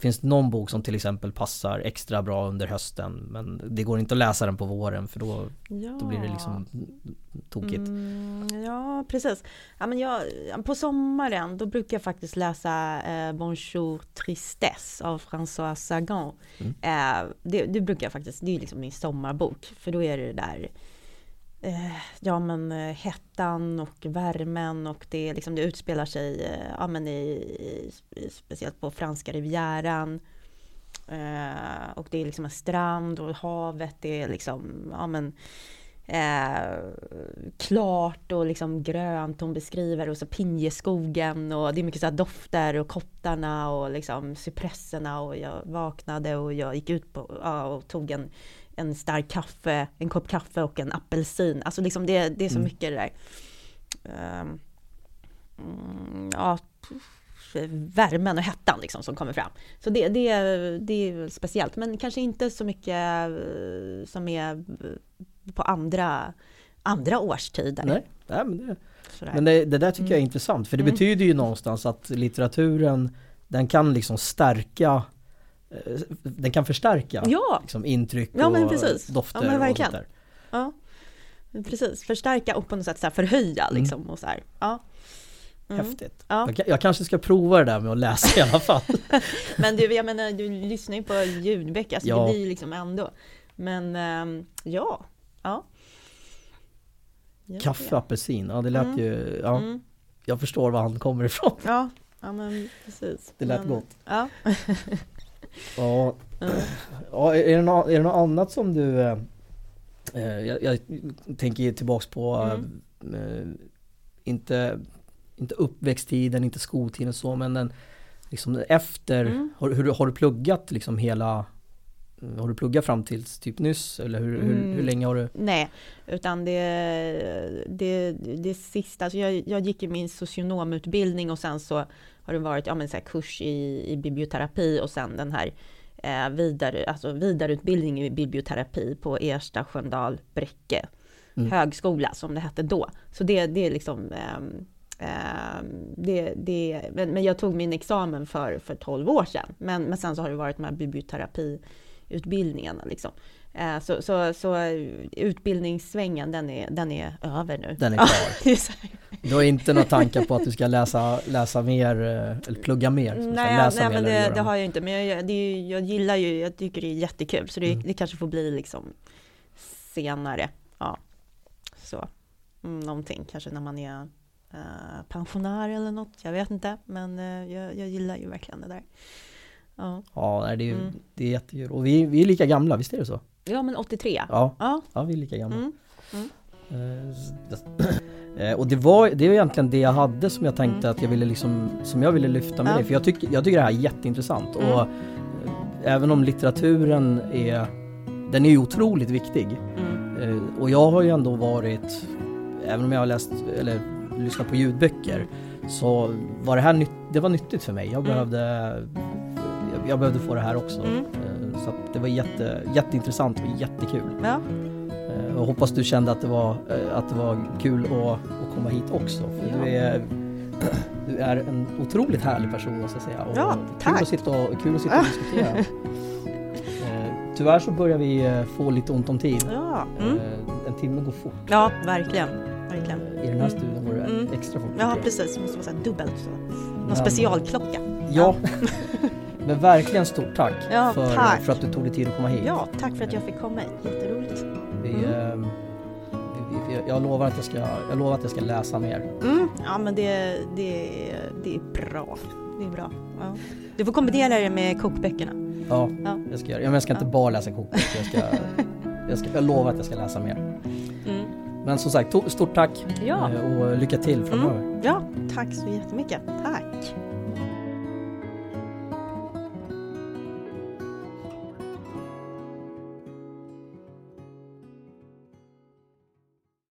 Speaker 1: Finns det någon bok som till exempel passar extra bra under hösten men det går inte att läsa den på våren för då,
Speaker 2: Ja.
Speaker 1: då blir det liksom tokigt.
Speaker 2: Mm, ja, precis. Ja, men jag, på sommaren då brukar jag faktiskt läsa eh, Bonjour Tristesse av François Sagan.
Speaker 1: Mm.
Speaker 2: Eh, det, det brukar jag faktiskt, det är liksom min sommarbok. För då är det det där eh, ja men eh, hettan och värmen och det, liksom, det utspelar sig eh, ja, men i, i, speciellt på franska rivieran. Eh, och det är liksom en strand och havet det är liksom, ja men eh, klart och liksom grönt hon beskriver och så pinjeskogen och det är mycket så här dofter och kottarna och liksom cypresserna och jag vaknade och jag gick ut på, ja, och tog en en stark kaffe, en kopp kaffe och en apelsin. Alltså liksom det, det är så
Speaker 1: Mm.
Speaker 2: mycket det där. Mm, ja, värmen och hettan liksom som kommer fram. Så det, det, det är speciellt, men kanske inte så mycket eh, som är på andra, andra årstider.
Speaker 1: Nej, nej men, det,
Speaker 2: Sådär.
Speaker 1: men det, det där tycker jag är intressant för det
Speaker 2: Mm.
Speaker 1: betyder ju någonstans att litteraturen den kan liksom stärka eh, den kan förstärka
Speaker 2: Ja,
Speaker 1: liksom intryck
Speaker 2: Ja, men
Speaker 1: och dofter
Speaker 2: Ja,
Speaker 1: och sånt där.
Speaker 2: ja. Precis, förstärka och på något sätt så förhöja
Speaker 1: Mm.
Speaker 2: liksom och så här. Ja. Mm.
Speaker 1: Häftigt.
Speaker 2: Ja.
Speaker 1: Jag, jag kanske ska prova det där med att läsa i alla fall.
Speaker 2: Men du, jag menar, du lyssnar ju på ljudböcker, alltså
Speaker 1: Ja.
Speaker 2: det blir ju liksom ändå. Men ehm, ja, ja. Ja,
Speaker 1: Kaffe, apelsin, ja det lät
Speaker 2: Mm.
Speaker 1: ju, ja
Speaker 2: Mm.
Speaker 1: jag förstår var han kommer ifrån.
Speaker 2: Ja, ja men precis.
Speaker 1: Det lät
Speaker 2: men,
Speaker 1: gott.
Speaker 2: Ja.
Speaker 1: Ja,
Speaker 2: Mm.
Speaker 1: ja är, det något, är det något annat som du eh, eh, jag, jag tänker tillbaks på
Speaker 2: Mm.
Speaker 1: eh, inte, inte uppväxttiden, inte skoltiden så men den, liksom efter,
Speaker 2: Mm.
Speaker 1: har, hur, har du pluggat liksom hela har du pluggat fram tills typ nyss eller hur, hur, hur
Speaker 2: Mm.
Speaker 1: länge har du?
Speaker 2: Nej, utan det, det, det sista, alltså jag, jag gick i min socionomutbildning och sen så har det varit ja, men så kurs i, i biblioterapi och sen den här eh, vidare, alltså vidareutbildning i biblioterapi på Ersta Sköndal Bräcke
Speaker 1: Mm.
Speaker 2: högskola som det hette då. Så det, det är liksom ehm, det, det, men, men jag tog min examen för, för 12 år sedan. Men, men sen så har det varit de här biblioterapiutbildningarna. Liksom. Eh, så, så, så utbildningssvängen den är, den är över nu.
Speaker 1: Den är klar. Du har inte några tankar på att du ska läsa, läsa mer eh, eller plugga mer?
Speaker 2: Nej, nej
Speaker 1: mer
Speaker 2: men det, det har jag inte. Men jag, det jag gillar ju, jag tycker det är jättekul. Så det,
Speaker 1: Mm.
Speaker 2: det kanske får bli liksom senare. Ja, så. Mm, någonting, kanske när man är eh, pensionär eller något. Jag vet inte, men jag, jag gillar ju verkligen det där. Ja,
Speaker 1: Ja, det är, ju-
Speaker 2: Mm.
Speaker 1: det är jättekul. Och vi, vi är lika gamla, visst är det så?
Speaker 2: Ja men 83.
Speaker 1: Ja,
Speaker 2: Ja,
Speaker 1: ja vi är lika gamla.
Speaker 2: mm.
Speaker 1: Eh, eh, och det var, det var egentligen det jag hade som jag tänkte att jag ville liksom, som jag ville lyfta med
Speaker 2: Ja.
Speaker 1: dig. För jag tycker, jag tycker det här är jätteintressant.
Speaker 2: Mm.
Speaker 1: Och eh, även om litteraturen är, den är ju otroligt viktig.
Speaker 2: Mm.
Speaker 1: Eh, och jag har ju ändå varit, även om jag har läst eller lyssnat på ljudböcker, så var det här nytt, det var nyttigt för mig. Jag
Speaker 2: Mm.
Speaker 1: behövde, jag, jag behövde få det här också.
Speaker 2: Mm.
Speaker 1: Så det var jätte, jätteintressant och jättekul.
Speaker 2: ja.
Speaker 1: Eh, Jag hoppas du kände att det var, eh, att det var kul att, att komma hit också. För
Speaker 2: Ja.
Speaker 1: du, är, du är en otroligt härlig person måste jag säga. Och
Speaker 2: Ja,
Speaker 1: Kul
Speaker 2: tack.
Speaker 1: att sitta och, kul att sitta och diskutera. Eh, Tyvärr så börjar vi få lite ont om tid.
Speaker 2: Ja. Mm.
Speaker 1: En timme går fort.
Speaker 2: ja, verkligen. verkligen.
Speaker 1: I den här studion går det
Speaker 2: Mm.
Speaker 1: extra fort.
Speaker 2: Ja, precis. Det måste vara dubbelt. Någon
Speaker 1: Men-
Speaker 2: specialklocka.
Speaker 1: Ja. Men verkligen stort tack,
Speaker 2: Ja,
Speaker 1: för,
Speaker 2: tack.
Speaker 1: för att du tog dig tid att komma hit.
Speaker 2: Ja, tack för att jag fick komma hit. Jätteroligt.
Speaker 1: Vi,
Speaker 2: Mm.
Speaker 1: eh, vi, vi, jag, lovar att jag, ska, jag lovar att jag ska läsa mer.
Speaker 2: Mm, ja men det, det, det är bra. Det är bra. Ja. Du får kombinera det med kokböckerna.
Speaker 1: Ja,
Speaker 2: Ja.
Speaker 1: jag ska göra men Jag ska inte bara läsa kokböcker. Jag, ska, jag, ska, jag lovar att jag ska läsa mer.
Speaker 2: Mm.
Speaker 1: Men som sagt, to- stort tack
Speaker 2: Ja.
Speaker 1: eh, och lycka till framöver.
Speaker 2: Ja, tack så jättemycket. Tack.